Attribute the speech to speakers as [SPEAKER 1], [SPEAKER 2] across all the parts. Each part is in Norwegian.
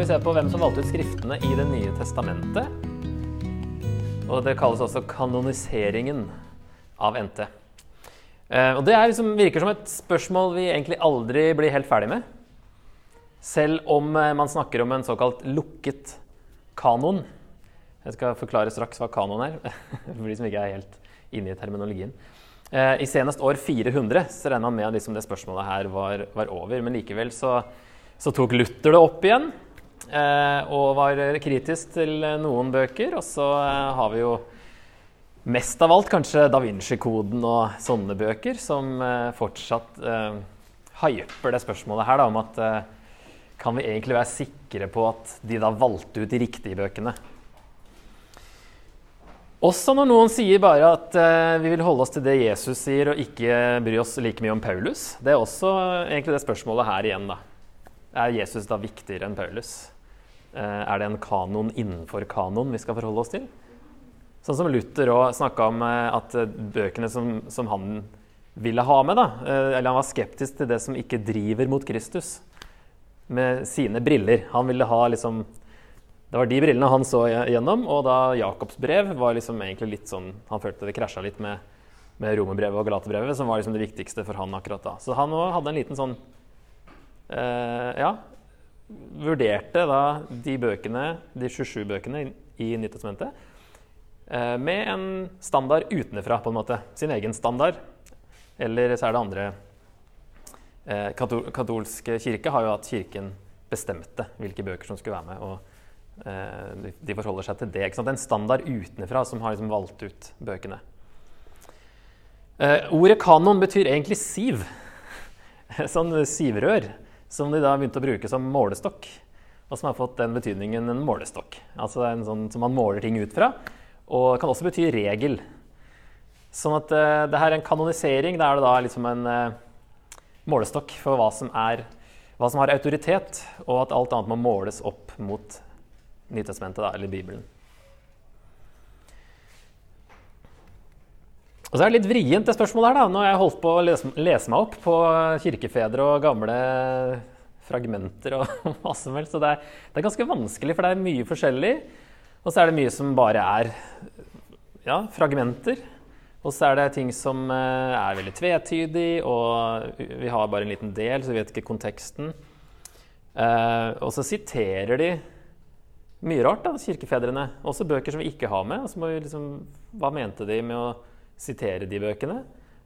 [SPEAKER 1] Skal vi se på hvem som valgte ut skriftene i Det nye testamentet. Og det kalles også kanoniseringen av NT. Eh, og det liksom, virker som et spørsmål vi egentlig aldri blir helt ferdig med. Selv om eh, man snakker om en såkalt lukket kanon. Jeg skal forklare straks hva kanon er, for de som ikke er helt inne i terminologien. Eh, I senest år 400 så regner man med at liksom det spørsmålet her var, var over. Men likevel så, så, tok Luther det opp igjen og var kritisk til noen bøker. Og så eh, har vi jo mest av alt kanskje Da Vinci-koden og sånne bøker som eh, fortsatt eh, hyper det spørsmålet her da, om at eh, kan vi egentlig være sikre på at de da valgte ut de riktige bøkene? Også når noen sier bare at vi vil holde oss til det Jesus sier, og ikke bry oss like mye om Paulus. Det er også egentlig det spørsmålet her igjen, da. Er Jesus da viktigere enn Paulus? Uh, er det en kanon innenfor kanon vi skal forholde oss til? Sånn som Luther òg snakka om uh, at bøkene som, som, han ville ha med, da, eller han var skeptisk til det som ikke driver mot Kristus, med sine briller. Han ville ha liksom det var de brillene han så gjennom, og da Jakobs brev var liksom egentlig litt sånn Han følte det krasja litt med, med romerbrevet og galaterbrevet, som var liksom det viktigste for han akkurat da. Så han òg hadde en liten sånn eh, Ja. Vurderte da de bøkene, de 27 bøkene i Nyttestamentet, eh, med en standard utenfra, på en måte. Sin egen standard. Eller så er det andre eh, Katolske kirke har jo at kirken bestemte hvilke bøker som skulle være med. og Eh, de forholder seg til det. Ikke sant? En standard utenfra som har liksom valgt ut bøkene. Ordet kanon betyr egentlig siv. Sånn sivrør, som de da begynte å bruke som målestokk. Og som har fått den betydningen en målestokk. Altså en sånn som man måler ting ut fra. Og kan også bety regel. Sånn at uh, det her er en kanonisering. Da er det da liksom en uh, målestokk for hva som, er, hva som har autoritet, og at alt annet må måles opp mot Nytestamentet, eller Bibelen. Og så er det litt vrient, det spørsmålet her. da. Nå har jeg holdt på å lese, lese meg opp på kirkefedre og gamle fragmenter og hva som helst. Så det er, det er, ganske vanskelig, for det er mye forskjellig. Og så er det mye som bare er ja, fragmenter. Og så er det ting som eh, er veldig tvetydig, og vi har bare en liten del, så vi vet ikke konteksten. Eh, og så siterer de mye rart, da, kirkefedrene. Også bøker som vi ikke har med. Og så må vi liksom, hva mente de med å sitere de bøkene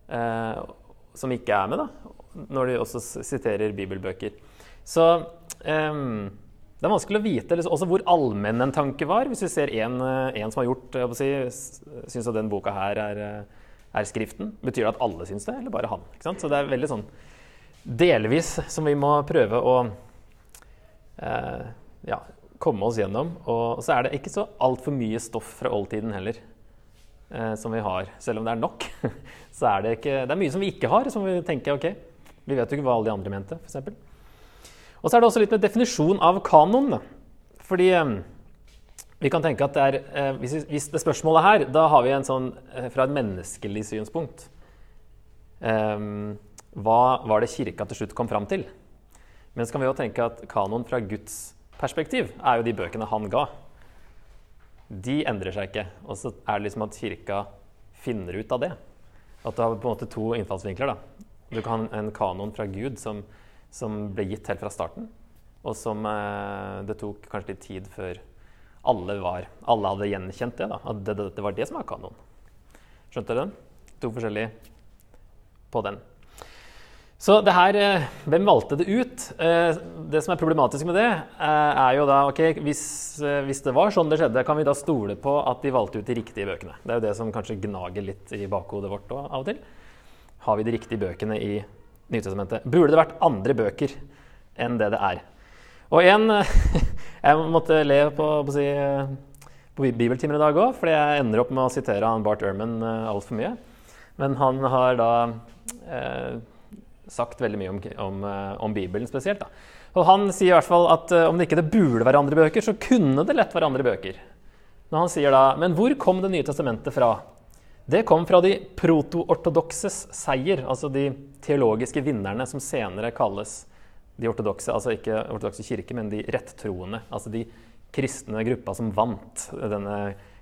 [SPEAKER 1] eh, som ikke er med, da, når de også siterer bibelbøker? Så eh, det er vanskelig å vite liksom, også hvor allmenn en tanke var. Hvis vi ser en, eh, en som har gjort jeg si, syns at den boka her er, eh, er, Skriften, betyr det at alle syns det, eller bare han? Så det er veldig sånn delvis som vi må prøve å eh, ja, komme oss gjennom. Og så er det ikke så altfor mye stoff fra oldtiden heller eh, som vi har. Selv om det er nok, så er det ikke Det er mye som vi ikke har, som vi tenker ok, vi vet jo ikke hva alle de andre mente, f.eks. Og så er det også litt med definisjon av kanon. Fordi eh, vi kan tenke at det er eh, hvis, hvis, det spørsmålet her, da har vi en sånn eh, fra et menneskelig synspunkt. Eh, hva var det kirka til slutt kom fram til? Men så kan vi jo tenke at kanon fra Guds perspektiv er jo de bøkene han ga. De endrer seg ikke. Og så er det liksom at kirka finner ut av det. At du har på en måte to innfallsvinkler. da. Du kan ha en kanon fra Gud som, som ble gitt helt fra starten, og som eh, det tok kanskje litt tid før alle, var, alle hadde gjenkjent det. da, At det, det, det var det som var kanon. Skjønte dere den? To forskjellige på den. Så det her, eh, Hvem valgte det ut? Eh, det som er problematisk med det, eh, er jo da ok, hvis, hvis, det var sånn det skjedde, kan vi da stole på at de valgte ut de riktige bøkene? Det er jo det som kanskje gnager litt i bakhodet vårt av og til. Har vi de riktige bøkene i Nytestamentet? Burde det vært andre bøker enn det det er? Og en Jeg måtte le på, på, si, på bibeltimer i dag òg, fordi jeg ender opp med å sitere han Bart Ehrman altfor mye. Men han har da eh, sagt veldig mye om, om, eh, om Bibelen spesielt. Da. Og Han sier i hvert fall at uh, om det ikke det burde være andre bøker, så kunne det lett være andre bøker. Når han sier da, Men hvor kom Det nye testamentet fra? Det kom fra de proto-ortodokses seier, altså de teologiske vinnerne som senere kalles de ortodokse, altså ikke ortodokse kirke, men de rettroende. Altså de kristne gruppa som vant denne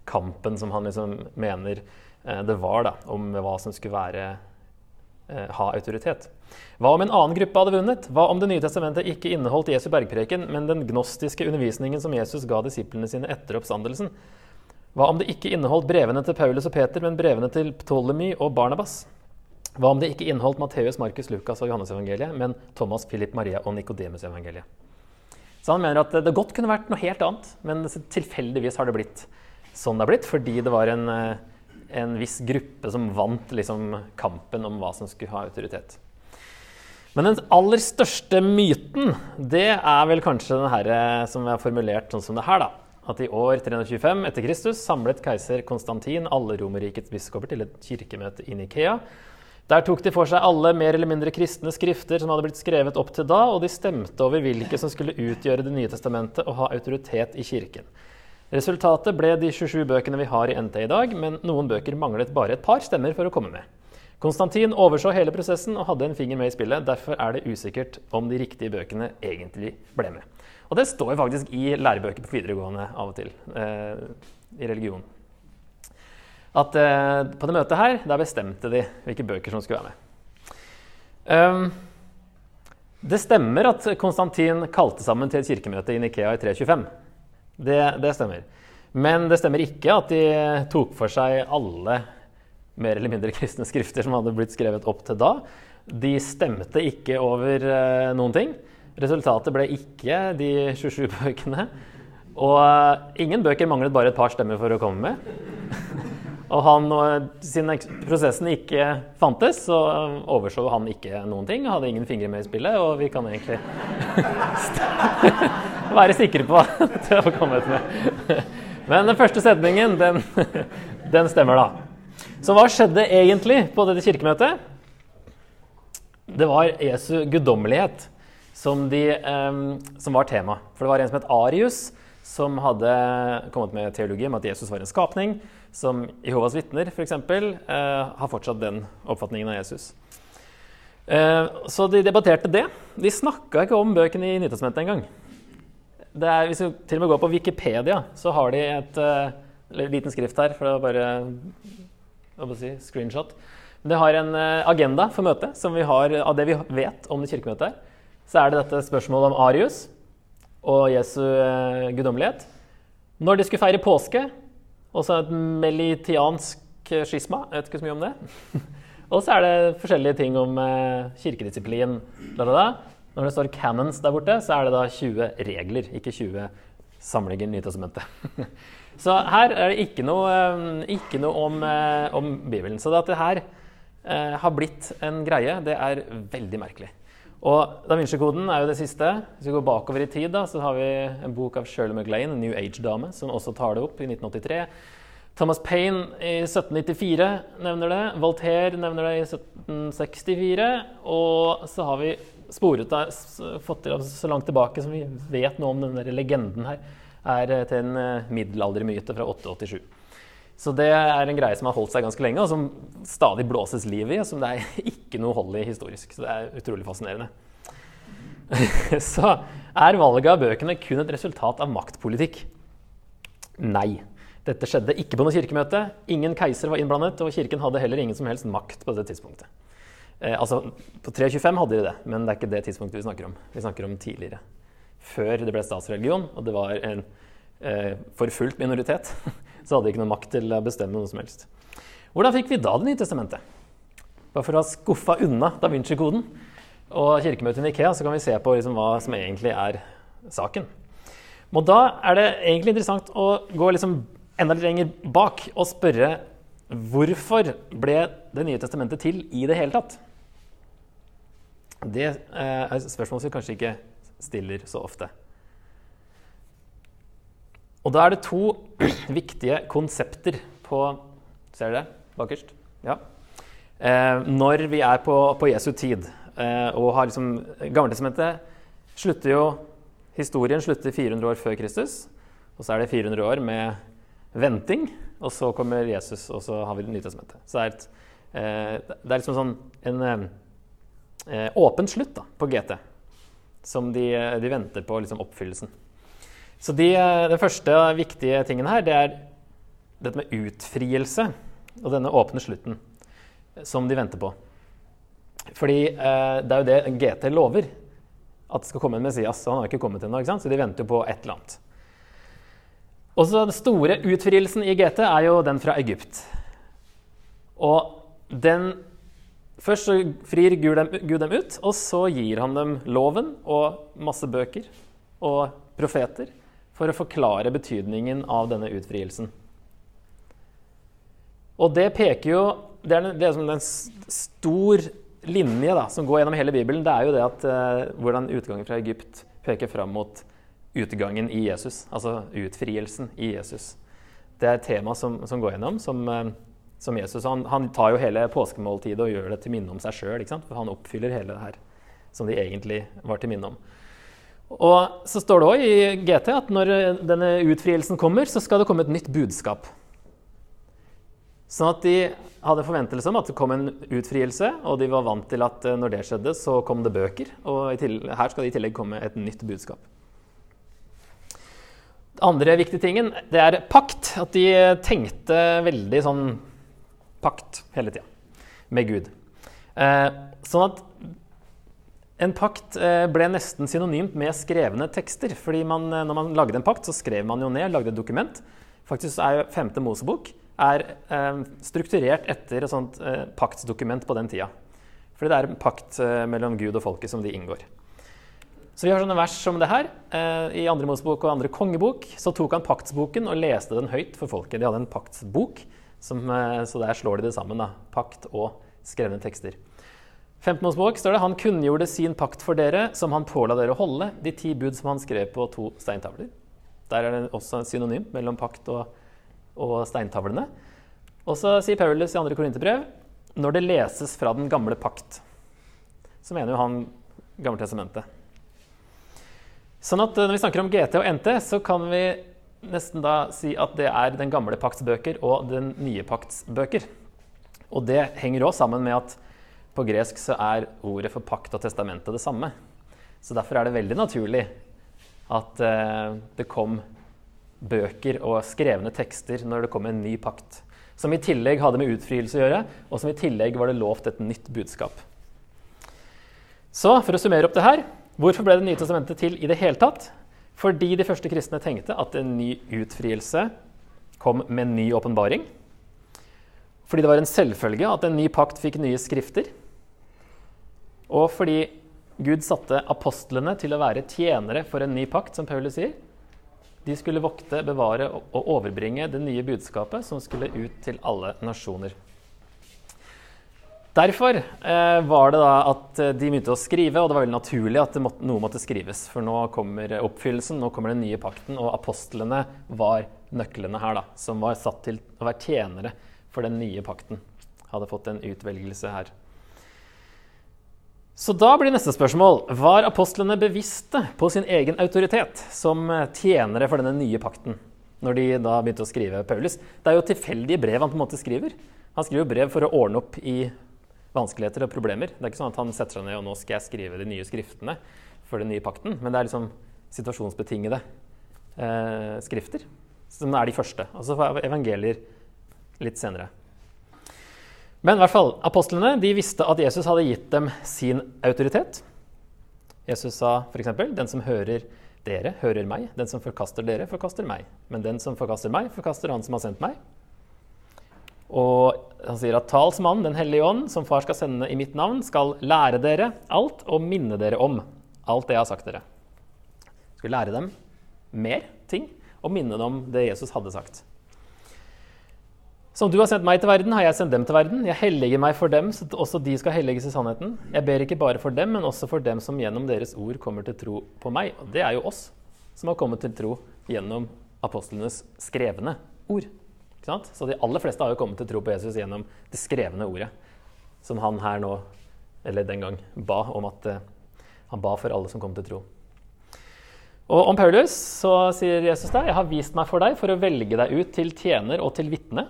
[SPEAKER 1] kampen som han liksom mener eh, det var da, om hva som skulle være eh, ha autoritet. Hva om en annen gruppe hadde vunnet? Hva om Det nye testamentet ikke inneholdt Jesu bergpreken, men den gnostiske undervisningen som Jesus ga disiplene sine etter oppstandelsen? Hva om det ikke inneholdt brevene til Paulus og Peter, men brevene til Ptolemy og Barnabas? Hva om det ikke inneholdt Matteus, Markus, Lukas og Johannes-evangeliet, men Thomas, Philip, Maria og Nikodemus-evangeliet? Så han mener at det godt kunne vært noe helt annet, men tilfeldigvis har det blitt sånn det har blitt, fordi det var en, eh, en viss gruppe som vant liksom, kampen om hva som skulle ha autoritet. Men den aller største myten, det er vel kanskje den herre som er formulert sånn som det her, da. At i år 325 etter Kristus samlet keiser Konstantin alle Romerrikets biskoper til et kirkemøte i Nikea der tok de for seg alle mer eller mindre kristne skrifter som hadde blitt skrevet opp til da, og de stemte over hvilke som skulle utgjøre Det nye testamentet og ha autoritet i kirken. Resultatet ble de 27 bøkene vi har i NT i dag, men noen bøker manglet bare et par stemmer for å komme med. Konstantin overså hele prosessen og hadde en finger med i spillet. Derfor er det usikkert om de riktige bøkene egentlig ble med. Og det står faktisk i lærebøker på videregående av og til eh, i religion at eh, på det møtet her, der bestemte de hvilke bøker som skulle være med. Um, det stemmer at Konstantin kalte sammen til et kirkemøte i Nikea i 325. Det, det, stemmer. Men det stemmer ikke at de tok for seg alle mer eller mindre kristne skrifter som hadde blitt skrevet opp til da. De stemte ikke over uh, noen ting. Resultatet ble ikke de 27 bøkene. Og uh, ingen bøker manglet bare et par stemmer for å komme med. Og han, siden prosessen ikke fantes, så overså han ikke noen ting. Hadde ingen fingre med i spillet, og vi kan egentlig være sikre på at det har kommet med. Men den første setningen, den, den, stemmer, da. Så hva skjedde egentlig på dette kirkemøtet? Det var Jesu guddommelighet som, de, som var tema. For det var en som het Arius, som hadde kommet med teologi om at Jesus var en skapning som Jehovas vitner f.eks. Eh, har fortsatt den oppfatningen av Jesus. Eh, så de debatterte det. De snakka ikke om bøkene i Nytestamentet engang. Er, hvis vi til og med går på Wikipedia, så har de et eh, liten skrift her for å bare å si, screenshot. Det har en eh, agenda for møtet som vi har av det vi vet om det kirkemøtet. Så er det dette spørsmålet om Arius og Jesu eh, guddommelighet. Når de skulle feire påske, og så et melitiansk skisma. Jeg vet ikke så mye om det. og så er det forskjellige ting om eh, kirkedisiplin. Da, da, da. Når det står 'canons' der borte, så er det da 20 regler, ikke 20 samlinger Nytestamentet. så her er det ikke noe, eh, ikke noe om, eh, om, Bibelen. Så at det her eh, har blitt en greie, det er veldig merkelig. Og Da Vinci-koden er jo det siste. Hvis vi går bakover i tid, da, så har vi en bok av Shirley MacLaine, en New Age-dame, som også tar det opp i 1983. Thomas Payne i 1794 nevner det. Voltaire nevner det i 1764. Og så har vi sporet deg, fått deg så langt tilbake som vi vet noe om denne legenden her, er til en eh, middelaldermyte fra 887. Så det er en greie som har holdt seg ganske lenge, og som stadig blåses liv i. og som det er ikke noe hold i historisk. Så det er utrolig fascinerende. Så er valget av bøkene kun et resultat av maktpolitikk? Nei. Dette skjedde ikke på noe kirkemøte. Ingen keiser var innblandet, og kirken hadde heller ingen som helst makt på det tidspunktet. Eh, altså, På 325 hadde de det, men det er ikke det tidspunktet vi snakker om. Vi snakker om tidligere. Før det ble statsreligion, og det var en eh, forfulgt minoritet så hadde de ikke noe makt til å bestemme noe som helst. Hvordan fikk vi da Det nye testamentet? Bare for å ha skuffa unna da Vinci-koden og kirkemøtet i Ikea, så kan vi se på liksom hva som egentlig er saken. Og da er det egentlig interessant å gå liksom enda litt lenger bak og spørre hvorfor ble Det nye testamentet til i det hele tatt? Det eh, er et spørsmål som vi kanskje ikke stiller så ofte. Og da er det to viktige konsepter på Ser dere det bakerst? Ja. Eh, når vi er på, på Jesu tid eh, og har liksom Gammeltestamentet slutter jo Historien slutter 400 år før Kristus. Og så er det 400 år med venting, og så kommer Jesus, og så har vi Nytestamentet. Så det er, et, eh, det er liksom sånn en eh, åpen slutt da, på GT. som de, de venter på liksom, oppfyllelsen. Så de, Den første viktige tingen her, det er dette med utfrielse og denne åpne slutten som de venter på. Fordi eh, det er jo det GT lover, at det skal komme en Messias. Og han har ikke kommet ennå, så de venter jo på et eller annet. Og så Den store utfrielsen i GT er jo den fra Egypt. Og den Først så frir Gud dem, Gud dem, ut, og så gir han dem loven og masse bøker og profeter for å forklare betydningen av denne utfrielsen. Og det peker jo Det er, det er som en stor linje da, som går gjennom hele Bibelen. Det er jo det at eh, hvordan utgangen fra Egypt peker fram mot utgangen i Jesus. Altså utfrielsen i Jesus. Det er et tema som, som går gjennom, som, uh, som Jesus han, han, tar jo hele påskemåltidet og gjør det til minne om seg sjøl. For han oppfyller hele det her som de egentlig var til minne om. Og så står det òg i GT at når denne utfrielsen kommer, så skal det komme et nytt budskap. Sånn at de hadde forventelse om at det kom en utfrielse, og de var vant til at eh, når det skjedde, så kom det bøker. Og her skal det i tillegg komme et nytt budskap. Den andre viktige tingen det er pakt. At de tenkte veldig sånn pakt hele tida med Gud. Eh, sånn at en pakt eh, ble nesten synonymt med skrevne tekster. fordi man, når man lagde en pakt, så skrev man jo ned, lagde et dokument. Faktisk er jo femte Mosebok er eh, strukturert etter et sånt eh, paktsdokument på den tida. Fordi det er en pakt eh, mellom Gud og folket som de inngår. Så vi har sånne vers som det her. Eh, I andre Mosebok og andre kongebok så tok han paktsboken og leste den høyt for folket. De hadde en paktsbok, som, eh, så der slår de det sammen. Da. Pakt og skrevne tekster. 15. Mosebok står det han kunngjorde sin pakt for dere, som han påla dere å holde, de ti bud som han skrev på to steintavler. Der er det også en synonym mellom pakt og og steintavlene. Og så sier Paulus i 2. Korinterbrev når det leses fra den gamle pakt. Så mener jo han Gammeltestamentet. Sånn at eh, når vi snakker om GT og NT, så kan vi nesten da si at det er den gamle pakts bøker og den nye pakts bøker. Og det henger òg sammen med at på gresk så er ordet for pakt og testamentet det samme. Så derfor er det veldig naturlig at eh, det kom bøker og skrevne tekster når det kom en ny pakt. Som i tillegg hadde med utfrielse å gjøre, og som i tillegg var det lovt et nytt budskap. Så for å summere opp det her hvorfor ble Det nye testamentet til i det hele tatt? Fordi de første kristne tenkte at en ny utfrielse kom med en ny åpenbaring. Fordi det var en selvfølge at en ny pakt fikk nye skrifter. Og fordi Gud satte apostlene til å være tjenere for en ny pakt, som Paulus sier. De skulle vokte, bevare og overbringe det nye budskapet som skulle ut til alle nasjoner. Derfor eh, var det da at eh, de begynte å skrive, og det var veldig naturlig at måtte, noe måtte skrives. For nå kommer oppfyllelsen, nå kommer den nye pakten, og apostlene var nøklene her, da, som var satt til å være tjenere for den nye pakten. Hadde fått en utvelgelse her. Så da blir neste spørsmål var apostlene bevisste på sin egen autoritet som tjenere for denne nye pakten når de da begynte å skrive Paulus? Det er jo tilfeldige brev han på en måte skriver. Han skriver brev for å ordne opp i vanskeligheter og problemer. Det er ikke sånn at han setter seg ned og nå skal jeg skrive de nye skriftene for den nye pakten, men det er liksom situasjonsbetingede eh, skrifter som er de første. Og så får evangelier litt senere. Men i hvert fall, apostlene de visste at Jesus hadde gitt dem sin autoritet. Jesus sa f.eks.: Den som hører dere, hører meg. Den som forkaster dere, forkaster meg. Men den som forkaster meg, forkaster han som har sendt meg. Og han sier at talsmannen, Den hellige ånd, som far skal sende i mitt navn, skal lære dere alt og minne dere om alt det jeg har sagt dere. Skal lære dem mer ting og minne dem om det Jesus hadde sagt. Som du har sendt meg til verden, har jeg sendt dem til verden. Jeg helliger meg for dem, så også de skal helliges i sannheten. Jeg ber ikke bare for dem, men også for dem som gjennom deres ord kommer til tro på meg. Og det er jo oss som har kommet til tro gjennom apostlenes skrevne ord. Så de aller fleste har jo kommet til tro på Jesus gjennom det skrevne ordet, som han her nå, eller den gang, ba om at uh, han ba for alle som kom til tro. Og om Paulus så sier Jesus der, jeg har vist meg for deg for å velge deg ut til tjener og til vitne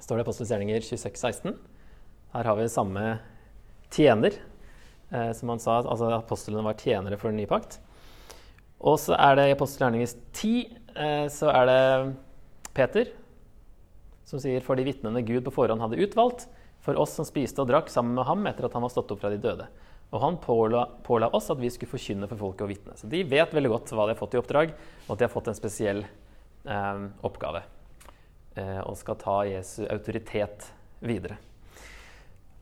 [SPEAKER 1] står det i Apostelens gjerninger 26, 16. Her har vi samme tjener Eh, som han sa, altså Apostlene var tjenere for den nye pakt. Og så er det i apostelgjerningens 10 eh, så er det Peter som sier for de vitnene Gud på forhånd hadde utvalgt, for oss som spiste og drakk sammen med ham etter at han var stått opp fra de døde. Og han påla, påla oss at vi skulle forkynne for folket og vitne. Så de vet veldig godt hva de har fått i oppdrag, og at de har fått en spesiell eh, oppgave. Eh, og skal ta Jesu autoritet videre.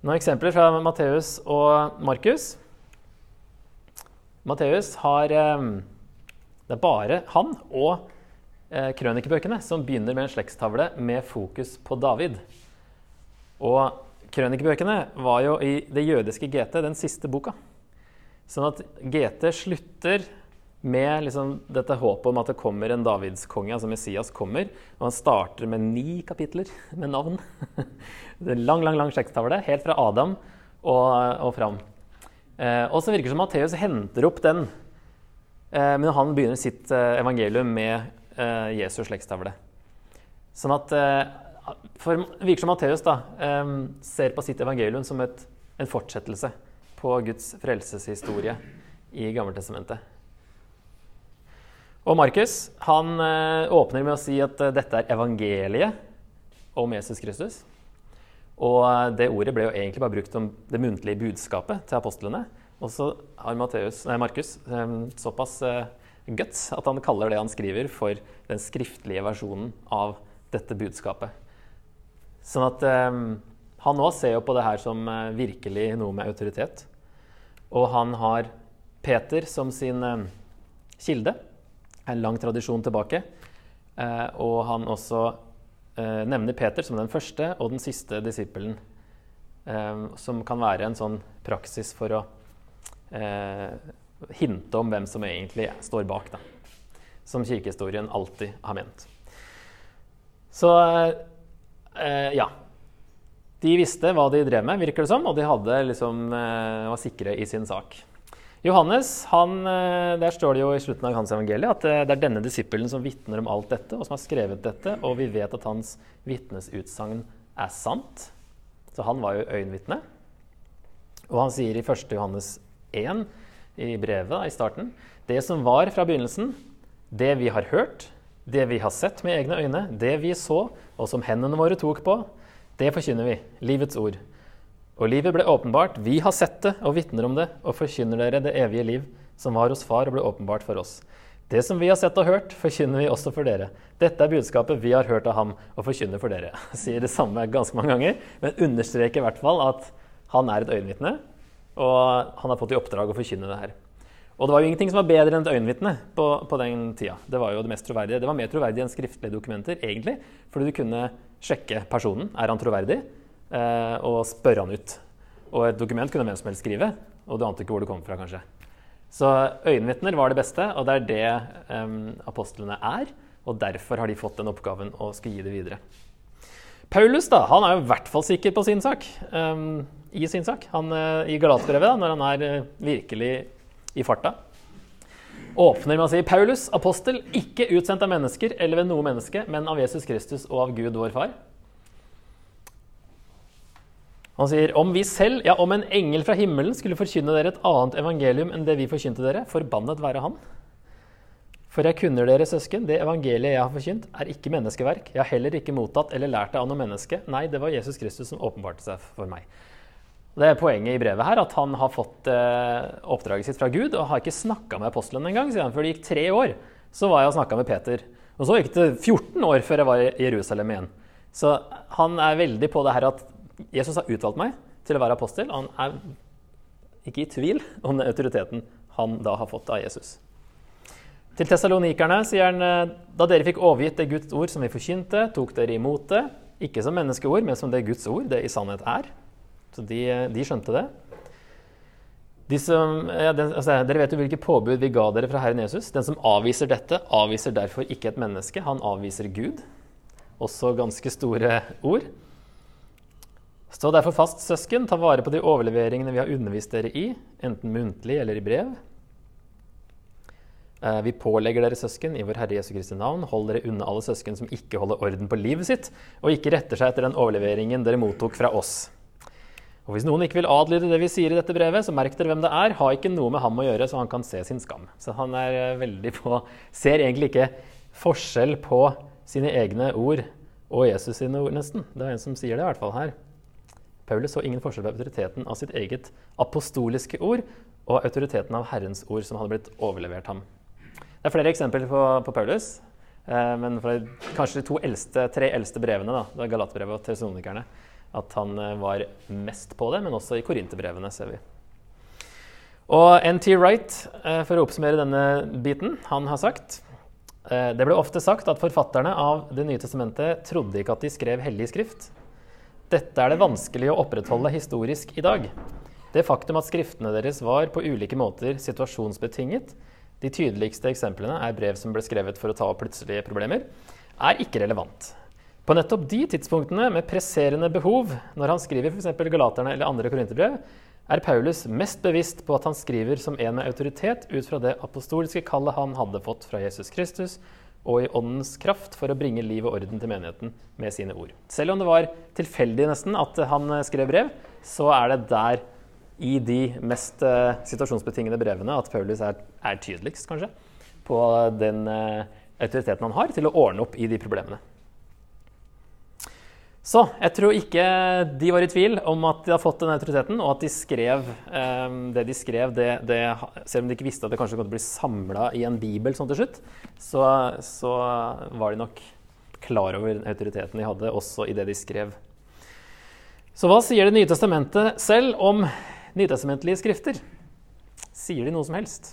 [SPEAKER 1] Noen eksempler fra Matteus og Markus. Matteus har eh, Det er bare han og krønikebøkene som begynner med en slektstavle med fokus på David. Og krønikebøkene var jo i det jødiske GT den siste boka. Sånn at GT slutter med liksom dette håpet om at det kommer en davidskonge, altså Messias kommer. Og han starter med ni kapitler med navn. Det er lang, lang, lang slektstavle, helt fra Adam og, og fram. Eh, og så virker det som Matteus henter opp den eh, men han begynner sitt eh, evangelium med eh, Jesu slektstavle. Sånn at eh, for virker som Matteus da, eh, ser på sitt evangelium som et, en fortsettelse på Guds frelseshistorie i Gammeltestamentet. Og Markus han eh, åpner med å si at eh, dette er evangeliet om Jesus Kristus. Og eh, det ordet ble jo egentlig bare brukt om det muntlige budskapet til apostlene. Og så har Markus såpass guts at han kaller det han skriver, for den skriftlige versjonen av dette budskapet. Sånn at eh, han òg ser jo på det her som eh, virkelig noe med autoritet. Og han har Peter som sin eh, kilde. En lang tradisjon tilbake. Eh, og han også eh, nevner Peter som den første og den siste disippelen. Eh, som kan være en sånn praksis for å hinte om hvem som egentlig står bak, da. Som kirkehistorien alltid har ment. Så eh, ja. De visste hva de drev med, virker det som, og de hadde liksom, eh, var sikre i sin sak. Johannes, han, eh, der står det jo i slutten av hans evangelie at eh, det er denne disippelen som vitner om alt dette, og som har skrevet dette, og vi vet at hans vitnesutsagn er sant. Så han var jo øyenvitne. Og han sier i 1. Johannes 1 i brevet i starten. Det som var fra begynnelsen, det vi har hørt, det vi har sett med egne øyne, det vi så, og som hendene våre tok på, det forkynner vi, livets ord. Og livet ble åpenbart, vi har sett det og vitner om det, og forkynner dere det evige liv som var hos Far og ble åpenbart for oss. Det som vi har sett og hørt, forkynner vi også for dere. Dette er budskapet vi har hørt av ham og forkynner for dere. Sier det samme ganske mange ganger, men understreker i hvert fall at han er et øyenvitne, og han har fått i oppdrag å forkynne det her. Og det var jo ingenting som var bedre enn et øyenvitne på, på, den tida. Det var jo det mest troverdige. Det var mer troverdig enn skriftlige dokumenter, egentlig. Fordi du kunne sjekke personen. Er han troverdig? Eh, og spørre han ut. Og et dokument kunne hvem som helst skrive, og du ante ikke hvor det kom fra, kanskje. Så øyenvitner var det beste, og det er det um, apostlene er. Og derfor har de fått den oppgaven og skal gi det videre. Paulus da, han er jo i hvert fall sikker på sin sak. Um, I sin sak. Han, uh, I Galatbrevet, når han er uh, virkelig i farta. Åpner med å si Paulus, apostel, ikke utsendt av mennesker eller ved noe menneske, men av Jesus Kristus og av Gud, vår Far. Han sier om vi selv, ja, om en engel fra himmelen skulle forkynne dere et annet evangelium enn det vi forkynte dere, forbannet være han. For jeg kunner dere, søsken, det evangeliet jeg har forkynt, er ikke menneskeverk. Jeg har heller ikke mottatt eller lært det av noe menneske. Nei, det var Jesus Kristus som åpenbarte seg for meg. Det er poenget i brevet her, at han har fått eh, oppdraget sitt fra Gud og har ikke snakka med apostelen engang. Før det gikk tre år, så var jeg og snakka med Peter. Og så gikk det 14 år før jeg var i Jerusalem igjen. Så han er veldig på det her at Jesus har utvalgt meg til å være apostel. Og han er ikke i tvil om den autoriteten han da har fått av Jesus. Til tessalonikerne sier han eh, da dere fikk overgitt det Guds ord som vi forkynte, tok dere imot det, ikke som menneskeord, men som det Guds ord det i sannhet er. Så de, de skjønte det. De som, ja, den, altså, dere vet jo hvilke påbud vi ga dere fra Herren Jesus. Den som avviser dette, avviser derfor ikke et menneske. Han avviser Gud. Også ganske store ord. Stå derfor fast, søsken. Ta vare på de overleveringene vi har undervist dere i, enten muntlig eller i brev. Eh, vi pålegger dere, søsken, i vår Herre Jesu Kristi navn, hold dere unna alle søsken som ikke holder orden på livet sitt, og ikke retter seg etter den overleveringen dere mottok fra oss. Og hvis noen ikke vil adlyde det vi sier i dette brevet, så merk dere hvem det er. Har ikke noe med ham å gjøre, så han kan se sin skam. Så han er eh, veldig på Ser egentlig ikke forskjell på sine egne ord og Jesus sine ord, nesten. Det er en som sier det, i hvert fall her. Paulus så ingen forskjell på autoriteten av sitt eget apostoliske ord og autoriteten av Herrens ord som hadde blitt overlevert ham. Det er flere eksempler på, på Paulus, eh, men fra kanskje de to eldste, tre eldste brevene, da, Galatbrevet og Tessalonikerne, at han eh, var mest på det, men også i Korinterbrevene, ser vi. Og NT Wright, eh, for å oppsummere denne biten, han har sagt eh, det ble ofte sagt at forfatterne av Det nye testamentet trodde ikke at de skrev hellig skrift. Dette er det vanskelig å opprettholde historisk i dag. Det faktum at skriftene deres var på ulike måter situasjonsbetinget, de tydeligste eksemplene er brev som ble skrevet for å ta opp plutselige problemer, er ikke relevant. På nettopp de tidspunktene med presserende behov, når han skriver f.eks. Galaterne eller andre korinterbrev, er Paulus mest bevisst på at han skriver som en med autoritet ut fra det apostoliske kallet han hadde fått fra Jesus Kristus, og i åndens kraft for å bringe liv og orden til menigheten med sine ord. Selv om det var tilfeldig nesten at han skrev brev, så er det der i de mest uh, situasjonsbetingede brevene at Paulus er, er tydeligst, kanskje, på den uh, autoriteten han har til å ordne opp i de problemene. Så jeg tror ikke de var i tvil om at de har fått den autoriteten, og at de skrev um, det de skrev, det, det, selv om de ikke visste at det kanskje kom til å bli samla i en bibel sånn til slutt, så, så, var de nok klar over autoriteten de hadde, også i det de skrev. Så hva sier Det nye testamentet selv om nytestamentlige skrifter? Sier de noe som helst?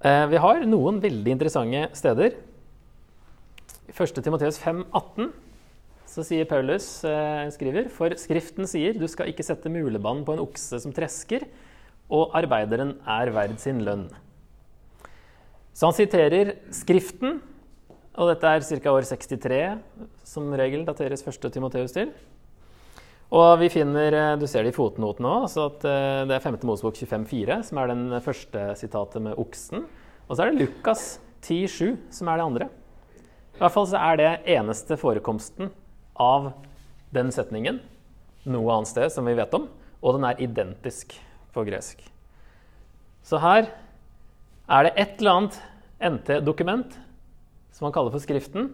[SPEAKER 1] Uh, vi har noen veldig interessante steder. I 1. Timoteus 5, 18 så sier Paulus, eh, skriver, for Skriften sier du skal ikke sette mulebånd på en okse som tresker, og arbeideren er verd sin lønn. Så han siterer Skriften, og dette er ca. år 63, som regel dateres 1. Timoteus til. Og vi finner, eh, Du ser det i fotnoten òg, at eh, det er 5. Mosebok 25,4 som er den første sitatet med oksen. Og så er det Lukas 10,7 som er det andre. I hvert fall så er det eneste forekomsten av den setningen noe annet sted som vi vet om, og den er identisk på gresk. Så her er det et eller annet NT-dokument som man kaller for Skriften,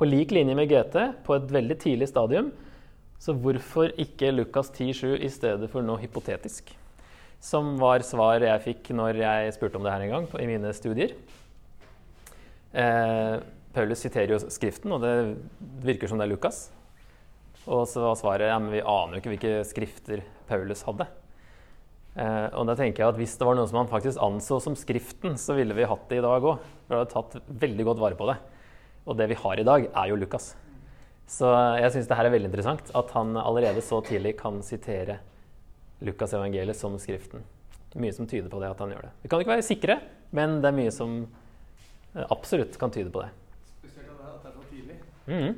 [SPEAKER 1] på lik linje med GT, på et veldig tidlig stadium. Så hvorfor ikke Lukas 10,7 i stedet for noe hypotetisk? Som var svar jeg fikk når jeg spurte om det her en gang i mine studier. Eh, Paulus siterer jo Skriften, og det virker som det er Lukas. Og så var svaret ja, men vi aner jo ikke hvilke skrifter Paulus hadde. Eh, og da tenker jeg at Hvis det var noe som han faktisk anså som Skriften, så ville vi hatt det i dag òg. Vi hadde tatt veldig godt vare på det. Og det vi har i dag, er jo Lukas. Så jeg syns det her er veldig interessant at han allerede så tidlig kan sitere Lukas evangeliet som Skriften. Mye som tyder på det at han gjør det. Vi kan ikke være sikre, men det er mye som eh, absolutt kan tyde på det. Mm.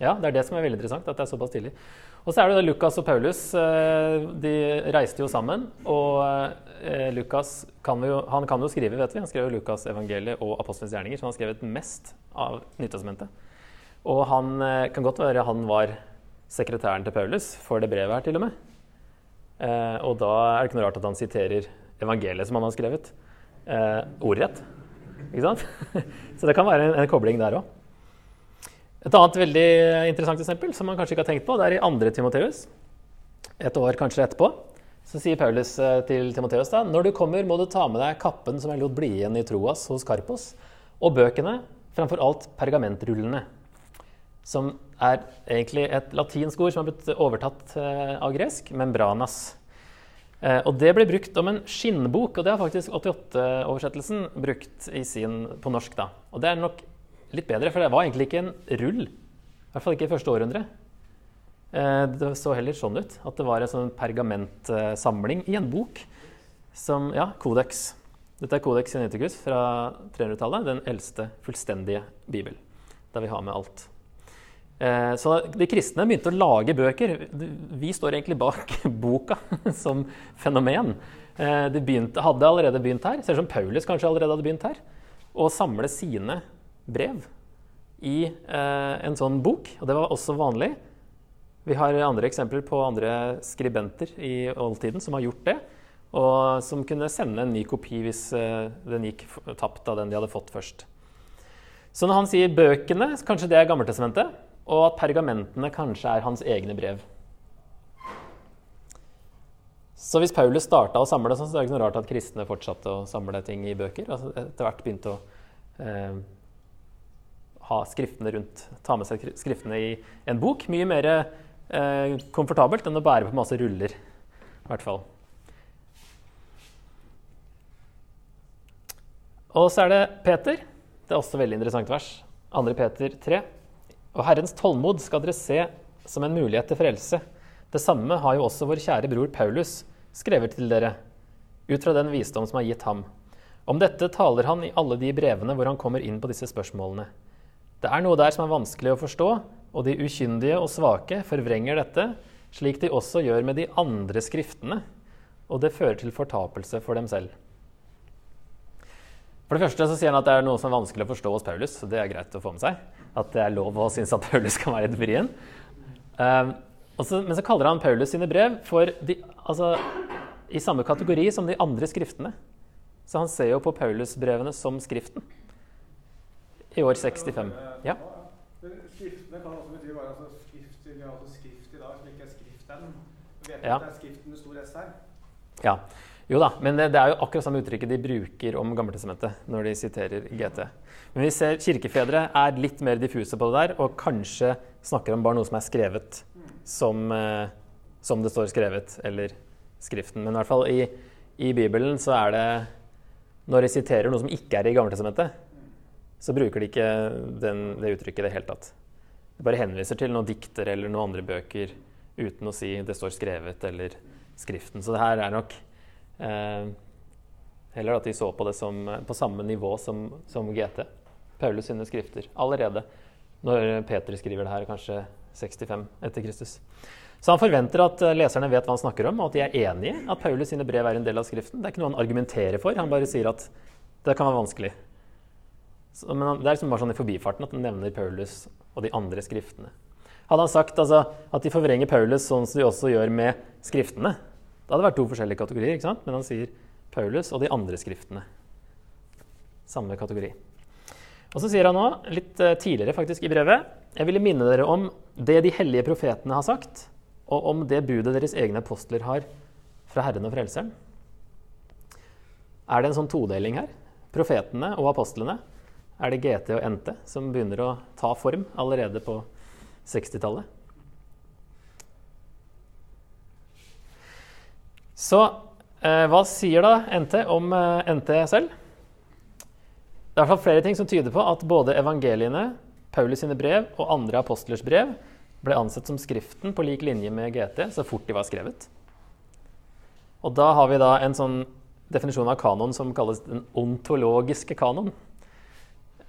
[SPEAKER 1] Ja, det er det som er veldig interessant, at det er såpass tidlig. Og så er det da Lukas og Paulus. Eh, de reiste jo sammen. Og eh, Lukas kan jo, han kan jo skrive, vet vi. Han skrev Lukas' evangeliet og Apostelens gjerninger, så han har skrevet mest av Nytestamentet. Og han eh, kan godt være han var sekretæren til Paulus for det brevet her, til og med. Og da er det ikke noe rart at han siterer evangeliet som han har skrevet, ordrett. Ikke sant? Så det kan være en, en kobling der òg. Et annet veldig interessant eksempel som man kanskje ikke har tenkt på, det er i 2. Timoteus. Et år kanskje etterpå så sier Paulus eh, til Timoteus da, når du kommer, må du ta med deg kappen som jeg lot bli igjen i Troas hos Karpos, og bøkene, framfor alt pergamentrullene, som er egentlig et latinsk ord som har blitt overtatt eh, av gresk, membranas. Eh, og Det ble brukt om en skinnbok, og det har faktisk 88-oversettelsen brukt sin, på norsk. da. Og Det er nok litt bedre, for det var egentlig ikke en rull. I hvert fall ikke i første århundre. Eh, det så heller sånn ut. At det var en sånn pergamentsamling i en bok som Ja, kodex. Dette er Codex Geneticus fra 300-tallet. Den eldste fullstendige bibel. Der vi har med alt. Eh, så de kristne begynte å lage bøker. Vi står egentlig bak boka som fenomen. Eh, de begynte, hadde allerede begynt her, ser ut som Paulus kanskje allerede hadde begynt her, å samle sine brev i eh, en sånn bok. Og det var også vanlig Vi har andre eksempler på andre skribenter i oldtiden som har gjort det, og som kunne sende en ny kopi hvis eh, den gikk tapt av den de hadde fått først. Så når han sier bøkene, kanskje det er Gammeltestamentet, og at pergamentene kanskje er hans egne brev. Så hvis Paulus starta å samle, så er det ikke noe rart at kristne fortsatte å samle ting i bøker. Altså etter hvert begynte å eh, ha skriftene rundt, ta med seg skriftene i en bok. Mye mer eh, komfortabelt enn å bære på masse ruller, i hvert fall. Og så er det Peter. Det er også veldig interessant vers. 2. Peter 3. Og Herrens tålmod skal dere se som en mulighet til frelse. Det samme har jo også vår kjære bror Paulus skrevet til dere, ut fra den visdom som er gitt ham. Om dette taler han i alle de brevene hvor han kommer inn på disse spørsmålene. Det er noe der som er vanskelig å forstå, og de ukyndige og svake forvrenger dette, slik de også gjør med de andre skriftene, og det fører til fortapelse for dem selv. For det første så sier han at det er noe som er vanskelig å forstå hos Paulus. så det er greit å få med seg. At det er lov å synes at Paulus kan være litt vrien. Um, men så kaller han Paulus sine brev for de, altså, i samme kategori som de andre skriftene. Så han ser jo på Paulus-brevene som Skriften. I år 65. Ja.
[SPEAKER 2] Skriftene kan også bety bare altså, skrift, altså skrift i dag, som ikke er Skriften. Vet
[SPEAKER 1] ja.
[SPEAKER 2] at det er Skriften med stor S her?
[SPEAKER 1] Ja. Jo da, men det, er jo akkurat samme uttrykket de bruker om Gammeltestamentet når de siterer GT. Men vi ser kirkefedre er litt mer diffuse på det der, og kanskje snakker om bare noe som er skrevet som, eh, som det står skrevet, eller Skriften. Men i hvert fall i, i Bibelen så er det Når de siterer noe som ikke er i Gammeltestamentet, så bruker de ikke den, det uttrykket i det hele tatt. De bare henviser til noen dikter eller noen andre bøker uten å si det står skrevet eller Skriften. Så det her er nok Eh, heller at de så på det som, på samme nivå som, som GT. Paulus sine skrifter. Allerede når Peter skriver det her, kanskje 65 etter Kristus. Så han forventer at eh, leserne vet hva han snakker om, og at de er enige at Paulus sine brev er en del av Skriften. Det er ikke noe han argumenterer for, han bare sier at det kan være vanskelig. Så, men Det er liksom bare sånn i forbifarten at han nevner Paulus og de andre skriftene. Hadde han sagt altså, at de forvrenger Paulus sånn som de også gjør med Skriftene, da hadde det vært to forskjellige kategorier, ikke sant? men han sier Paulus og de andre skriftene. Samme kategori. Og så sier han nå, litt eh, tidligere faktisk i brevet, jeg ville minne dere om det de hellige profetene har sagt, og om det budet deres egne apostler har fra Herren og Frelseren. Er det en sånn todeling her? Profetene og apostlene? Er det GT og NT som begynner å ta form allerede på 60-tallet? Så eh, hva sier da NT om eh, NT selv? Det er i hvert fall flere ting som tyder på at både evangeliene, Paulus sine brev og andre apostlers brev ble ansett som Skriften på lik linje med GT så fort de var skrevet. Og da har vi da en sånn definisjon av kanon som kalles den ontologiske kanon.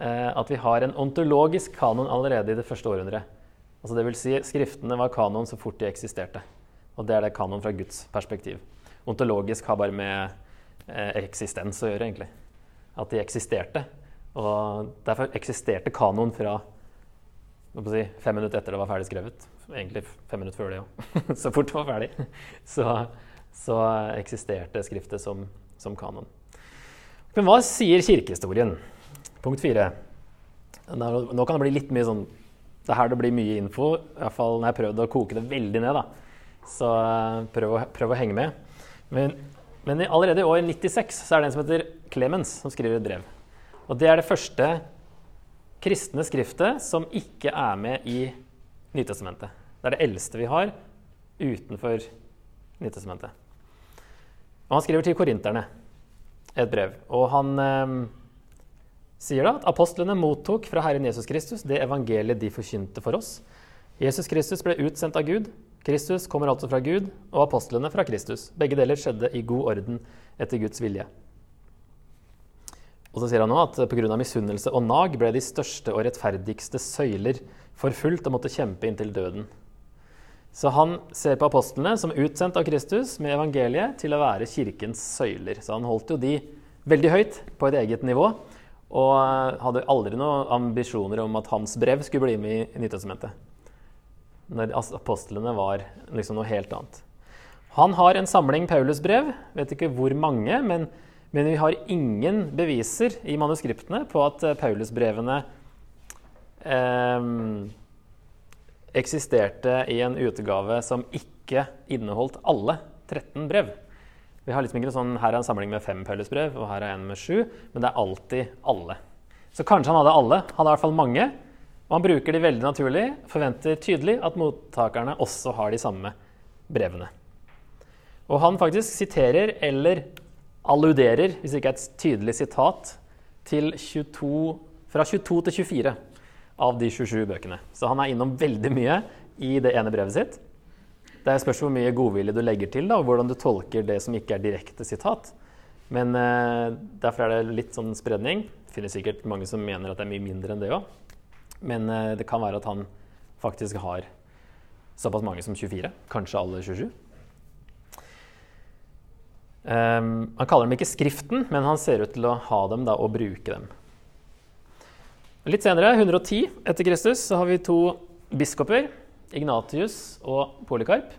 [SPEAKER 1] Eh, at vi har en ontologisk kanon allerede i det første århundret. Altså vil si, Skriftene var kanon så fort de eksisterte. Og det er det kanon fra Guds perspektiv. Ontologisk har bare med eh, eksistens å gjøre, egentlig. At de eksisterte. Og derfor eksisterte kanoen fra si, fem minutter etter det var ferdig skrevet. Egentlig fem minutter før det òg. så fort det var ferdig. Så, så eksisterte skriftet som, som kanon. Men hva sier kirkehistorien? Punkt fire. Nå kan det bli litt mye sånn Det er her det blir mye info. I hvert fall når jeg har prøvd å koke det veldig ned. da. Så eh, prøv å, prøv å henge med. Men, men, allerede i år 96 så er det en som heter Clemens, som skriver et brev. Og det er det første kristne skriftet som ikke er med i Nytestamentet. Det er det eldste vi har utenfor Nytestamentet. Og han skriver til korinterne et brev. Og han eh, sier da at apostlene mottok fra Herren Jesus Kristus det evangeliet de forkynte for oss. Jesus Kristus ble utsendt av Gud Kristus kommer altså fra Gud, og apostlene fra Kristus. Begge deler skjedde i god orden etter Guds vilje. Og så sier han nå at pga. misunnelse og nag ble de største og rettferdigste søyler forfulgt og måtte kjempe inntil døden. Så han ser på apostlene som utsendt av Kristus med evangeliet til å være kirkens søyler. Så han holdt jo de veldig høyt på et eget nivå, og hadde aldri noen ambisjoner om at hans brev skulle bli med i Nytestamentet. når apostlene var liksom noe helt annet. Han har en samling Paulusbrev, vet ikke hvor mange, men, men, vi har ingen beviser i manuskriptene på at eh, Paulusbrevene eh, eksisterte i en utgave som ikke inneholdt alle 13 brev. Vi har liksom ikke sånn, Her er en samling med fem Paulusbrev, og her er en med sju. Men det er alltid alle. Så kanskje han hadde alle. Han hadde i hvert fall mange. Og han bruker de veldig naturlig, forventer tydelig at mottakerne også har de samme brevene. Og han faktisk siterer eller alluderer, hvis det ikke er et tydelig sitat, til 22, fra 22 til 24 av de 27 bøkene. Så han er innom veldig mye i det ene brevet sitt. Det spørs hvor mye godvilje du legger til, da, og hvordan du tolker det som ikke er direkte sitat. Men eh, derfor er det litt sånn spredning. Det finnes sikkert mange som mener at det er mye mindre enn det òg. Men eh, det kan være at han faktisk har såpass mange som 24. Kanskje alle 27. Um, han kaller dem ikke Skriften, men han ser ut til å ha dem da, og bruke dem. Litt senere, 110 etter Kristus, så har vi to biskoper, Ignatius og Polykarp.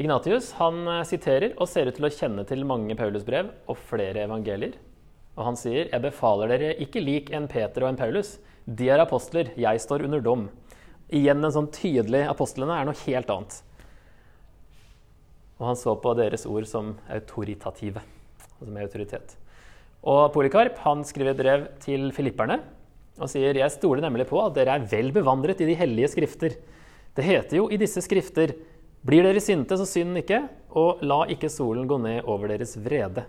[SPEAKER 1] Ignatius han eh, siterer og ser ut til å kjenne til mange Paulusbrev og flere evangelier. Og han sier, 'Jeg befaler dere ikke lik en Peter og en Paulus. De er apostler, jeg står under dom.' Igjen en sånn tydelig Apostlene er noe helt annet. Og han så på deres ord som autoritative, altså med autoritet. Og Polikarp han skriver et brev til filipperne og sier jeg stoler nemlig på at dere er vel bevandret i de hellige skrifter. Det heter jo i disse skrifter blir dere sinte, så synd ikke, og la ikke solen gå ned over deres vrede.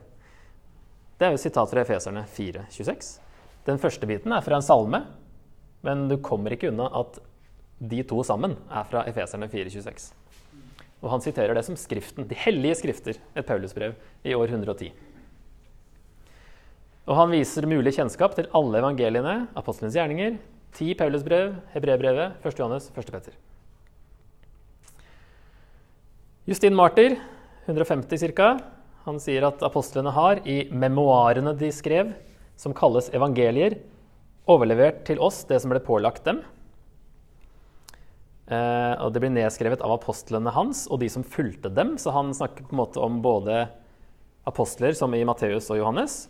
[SPEAKER 1] Det er jo sitat fra Efeserne 4,26. Den første biten er fra en salme, men du kommer ikke unna at de to sammen er fra Efeserne 4,26. Og han siterer det som Skriften, de hellige skrifter, et Paulusbrev i år 110. Og han viser mulig kjennskap til alle evangeliene, apostelens gjerninger, ti Paulusbrev, Hebrebrevet, 1. Johannes, 1. Peter. Justin Martyr, 150 ca., han sier at apostlene har i memoarene de skrev, som kalles evangelier, overlevert til oss det som ble pålagt dem. Eh, og det blir nedskrevet av apostlene hans og de som fulgte dem. Så han snakker på en måte om både apostler, som i Matteus og Johannes,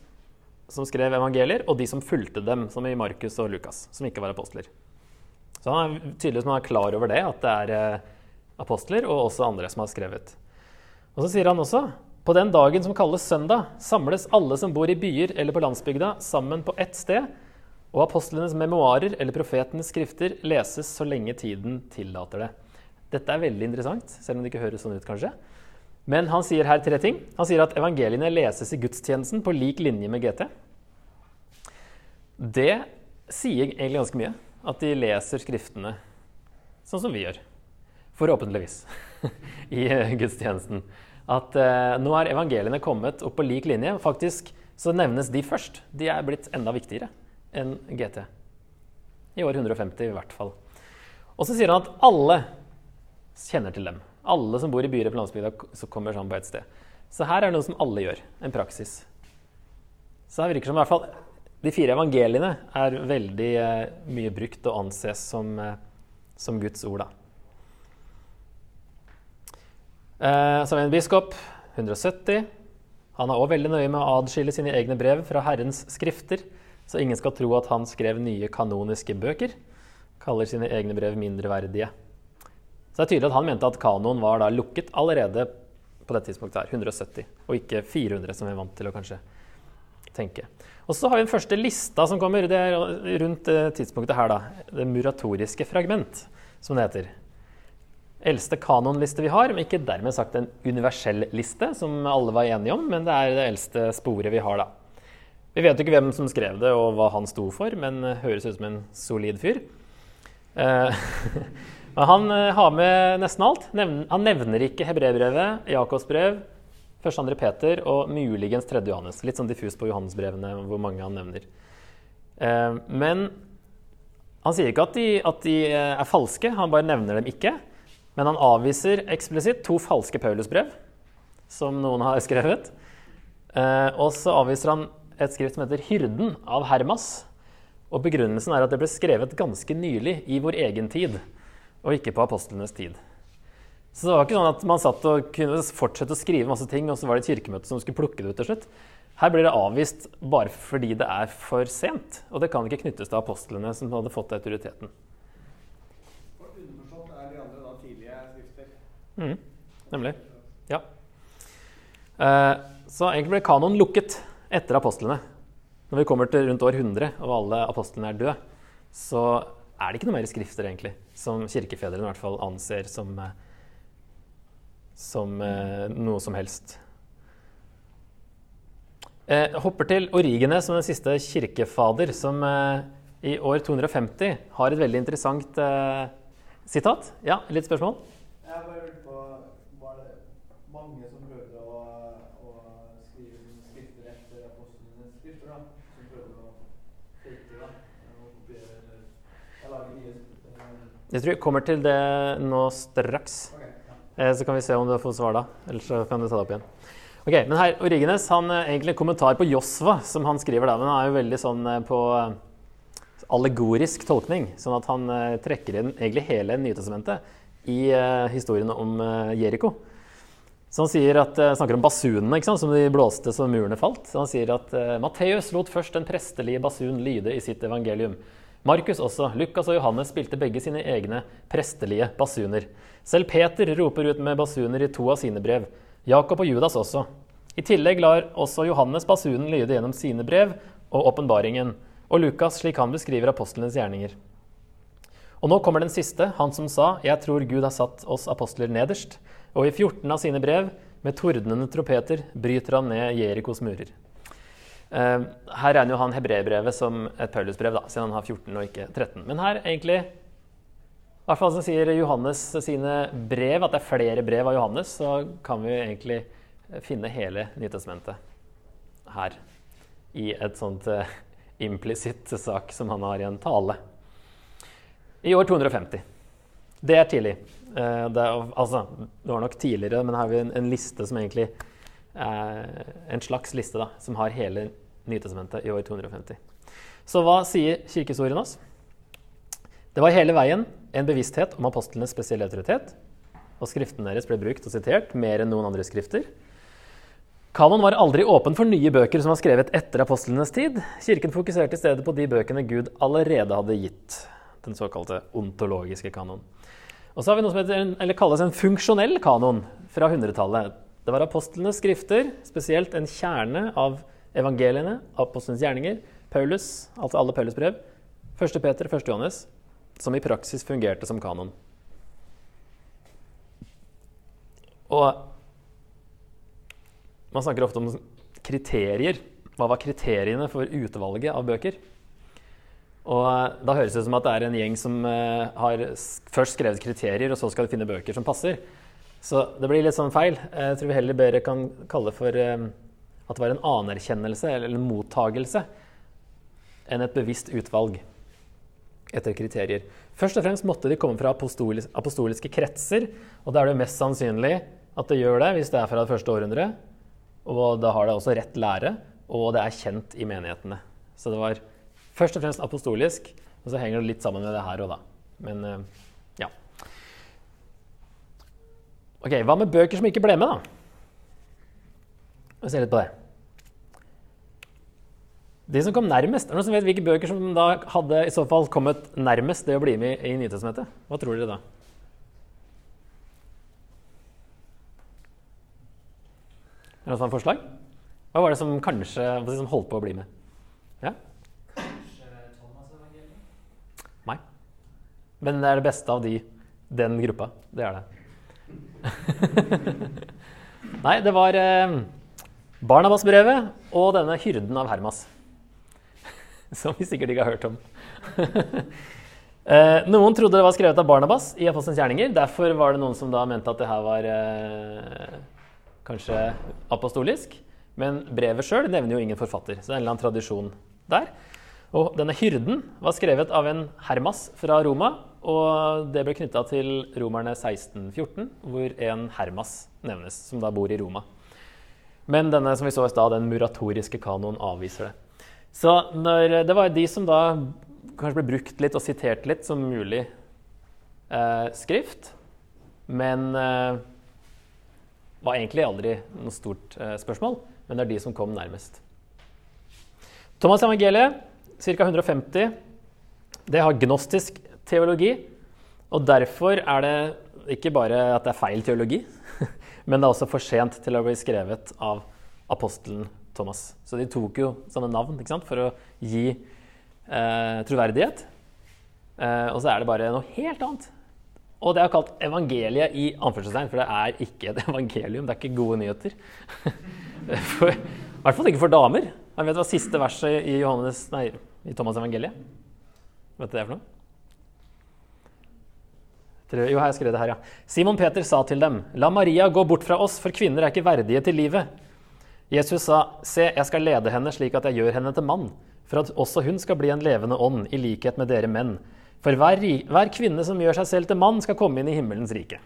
[SPEAKER 1] som skrev evangelier, og de som fulgte dem, som i Markus og Lukas, som ikke var apostler. Så han er tydeligvis man er klar over det, at det er eh, apostler og også andre som har skrevet. Og så sier han også på den dagen som kalles søndag, samles alle som bor i byer eller på landsbygda, sammen på ett sted, og apostlenes memoarer eller profetenes skrifter leses så lenge tiden tillater det. Dette er veldig interessant, selv om det ikke høres sånn ut, kanskje. Men han sier her tre ting. Han sier at evangeliene leses i gudstjenesten på lik linje med GT. Det sier egentlig ganske mye. At de leser Skriftene sånn som vi gjør. Forhåpentligvis. I gudstjenesten. At eh, nå er evangeliene kommet opp på lik linje. Faktisk så nevnes de først. De er blitt enda viktigere enn GT. I år 150 i hvert fall. Og så sier han at alle kjenner til dem. Alle som bor i byer på landsbygda, kommer sammen på ett sted. Så her er det noe som alle gjør. En praksis. Så her virker det som i hvert fall de fire evangeliene er veldig eh, mye brukt og anses som, eh, som Guds ord. Eh, så har vi en biskop, 170. Han er òg veldig nøye med å adskille sine egne brev fra Herrens skrifter, så ingen skal tro at han skrev nye kanoniske bøker. Kaller sine egne brev mindreverdige. Så det er tydelig at han mente at kanoen var lukket allerede på det tidspunktet her, 170, og ikke 400, som vi er vant til å kanskje tenke. Og så har vi den første lista som kommer det er rundt tidspunktet her. da, Det muratoriske fragment, som det heter. Eldste kanonliste vi har, men ikke dermed sagt en universell liste, som alle var enige om, men det er det eldste sporet vi har, da. Vi vet ikke hvem som skrev det, og hva han sto for, men høres ut som en solid fyr. Eh, Han eh, har med nesten alt. Han nevner ikke Hebrebrevet, Jakobs brev, 1. andre Peter og muligens 3. Johannes. Litt sånn diffus på Johannesbrevene hvor mange han nevner. Eh, men han sier ikke at de, at de eh, er falske, han bare nevner dem ikke. Men han avviser eksplisitt to falske Paulusbrev, som noen har skrevet. Og så avviser han et skrift som heter 'Hyrden' av Hermas. Og begrunnelsen er at det ble skrevet ganske nylig, i vår egen tid. Og ikke på apostlenes tid. Så det var ikke sånn at man satt og kunne fortsette å skrive masse ting, og så var det et kirkemøte som skulle plukke det ut til slutt. Her blir det avvist bare fordi det er for sent, og det kan ikke knyttes til apostlene som hadde fått autoriteten.
[SPEAKER 2] Og underforstått er de andre da tidlige skrifter.
[SPEAKER 1] Mm, nemlig. Ja. Eh, så egentlig ble kanoen lukket etter apostlene. Når vi kommer til rundt år 100 og alle apostlene er døde, så er det ikke noe mer skrifter egentlig, som kirkefedrene i hvert fall anser som, eh, som eh, noe som helst. Eh, hopper til Origene som den siste kirkefader, som i år 250 har et veldig interessant sitat. Ja, litt spørsmål?
[SPEAKER 3] Jeg bare lurte på Var det mange som prøvde å, å skrive skrifter etter apostlenes skrifter? da? Som prøvde å fake da? Og kopiere eller Jeg lager nye skrifter.
[SPEAKER 1] Jeg tror jeg kommer til det nå straks. Eh, Så kan vi se om du får svar da. Eller så kan du ta det opp igjen. Ok, men her, Origenes han eh, egentlig en kommentar på Josva, som han skriver der. men han er jo veldig sånn eh, på allegorisk tolkning. Sånn at han trekker inn egentlig hele Nytestamentet i historiene om Jeriko. Så han at, snakker om basunene ikke sant, som de blåste så murene falt. Så han sier at Matteus lot først den prestelige basun lyde i sitt evangelium. Markus også. Lukas og Johannes spilte begge sine egne prestelige basuner. Selv Peter roper ut med basuner i to av sine brev. Jakob og Judas også. I tillegg lar også Johannes basunen lyde gjennom sine brev og åpenbaringen, og Lukas slik han beskriver apostlenes gjerninger. Og nå kommer den siste, han som sa, 'Jeg tror Gud har satt oss apostler nederst', og i 14 av sine brev, med tordnende trompeter, bryter han ned Jerikos murer. Eh, her regner jo han hebreerbrevet som et Paulusbrev, da, siden han har 14 og ikke 13. Men her egentlig i hvert fall så sier Johannes sine brev, at det er flere brev av Johannes, så kan vi egentlig finne hele Nytestamentet her. I et sånt uh, implisitt sak som han har i en tale. I år 250. Det er tidlig. Eh, det, er, altså, det var nok tidligere, men her har vi en, en liste som egentlig er en slags liste da, som har hele Nytestamentet i år 250. Så hva sier kirkehistorien oss? Det var hele veien en bevissthet om apostlenes spesielle autoritet, og skriftene deres ble brukt og sitert mer enn noen andre skrifter. Kanon var aldri åpen for nye bøker som var skrevet etter apostlenes tid. Kirken fokuserte i stedet på de bøkene Gud allerede hadde gitt, den såkalte ontologiske kanon. Og så har vi noe som heter, kalles en funksjonell kanon fra 100-tallet. Det var apostlenes skrifter, spesielt en kjerne av evangeliene, apostlenes gjerninger, Paulus, altså alle Paulus brev, 1. Peter, 1. Johannes, som i praksis fungerte som kanon. Og man snakker ofte om kriterier. Hva var kriteriene for utvalget av bøker? Og eh, da høres det ut som at det er en gjeng som eh, har først skrevet kriterier, og så skal de finne bøker som passer. Så det blir litt sånn feil. Jeg tror vi heller bedre kan kalle for eh, at det var en anerkjennelse eller en mottagelse enn et bevisst utvalg etter kriterier. Først og fremst måtte de komme fra apostolis apostoliske kretser, og da er det mest sannsynlig at det gjør det hvis det er fra det første århundret. Og da har det også rett lære, og det er kjent i menighetene. Så det var først og fremst apostolisk, og så henger det litt sammen med det her òg, da. Men eh, ja. Ok, Hva med bøker som ikke ble med, da? Vi ser litt på det. De som kom nærmest, er det noen som vet hvilke bøker som da hadde i så fall kommet nærmest det å bli med i Nytestamentet? Hva tror dere da? Er det noen som har forslag? Hva var det som kanskje som holdt på å bli med? Ja? Nei. Men det er det beste av de, den gruppa. Det er det. Nei, det var eh, Barnabas-brevet og denne hyrden av Hermas. Som vi sikkert ikke har hørt om. eh, noen trodde det var skrevet av Barnabas i Apostelens gjerninger. Derfor var det noen som da mente at det her var eh, kanskje apostolisk. Men brevet sjøl nevner jo ingen forfatter, så det er en eller annen tradisjon der. Og denne hyrden var skrevet av en Hermas fra Roma, og det ble knytta til romerne 1614, hvor en Hermas nevnes, som da bor i Roma. Men denne som vi så i stad, den muratoriske kanoen avviser det. Så når, det var de som da kanskje ble brukt litt og sitert litt som mulig eh, skrift, men eh, var egentlig aldri noe stort eh, spørsmål. Men det er de som kom nærmest. Thomas' evangeliet, ca. 150, det har gnostisk teologi. Og derfor er det ikke bare at det er feil teologi, men det er også for sent til å bli skrevet av apostelen Thomas. Så de tok jo sånne navn sant, for å gi eh, troverdighet. Eh, og så er det bare noe helt annet. Og det er kalt evangeliet i anførselstegn, for det er ikke et evangelium. Det er ikke gode nyheter. For, I hvert fall ikke for damer. Jeg vet hva siste verset i, Johannes, nei, i Thomas' evangeliet Vet du det er for noe? Jo, her jeg skrevet det her, ja. Simon Peter sa til dem, la Maria gå bort fra oss, for kvinner er ikke verdige til livet. Jesus sa, se, jeg skal lede henne slik at jeg gjør henne til mann, for at også hun skal bli en levende ånd, i likhet med dere menn. For hver, hver kvinne som gjør seg selv til mann, skal komme inn i himmelens rike.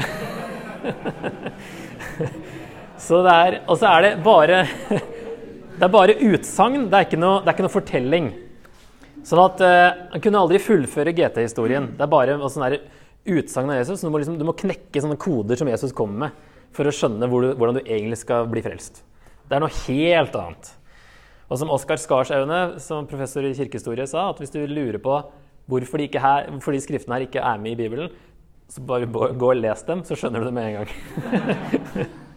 [SPEAKER 1] så det er, og så er det bare Det bare utsagn, det, det er ikke noe fortelling. Sånn at eh, Han kunne aldri fullføre GT-historien. Det er bare sånn utsagn av Jesus. Du må, liksom, du må knekke sånne koder som Jesus kommer med, for å skjønne hvor du, hvordan du egentlig skal bli frelst. Det er noe helt annet. Og som Oskar Skarsaune, som professor i kirkehistorie, sa, at hvis du lurer på hvorfor de, her, hvorfor de skriftene her ikke er med i Bibelen, så bare gå og les dem, så skjønner du det med en gang.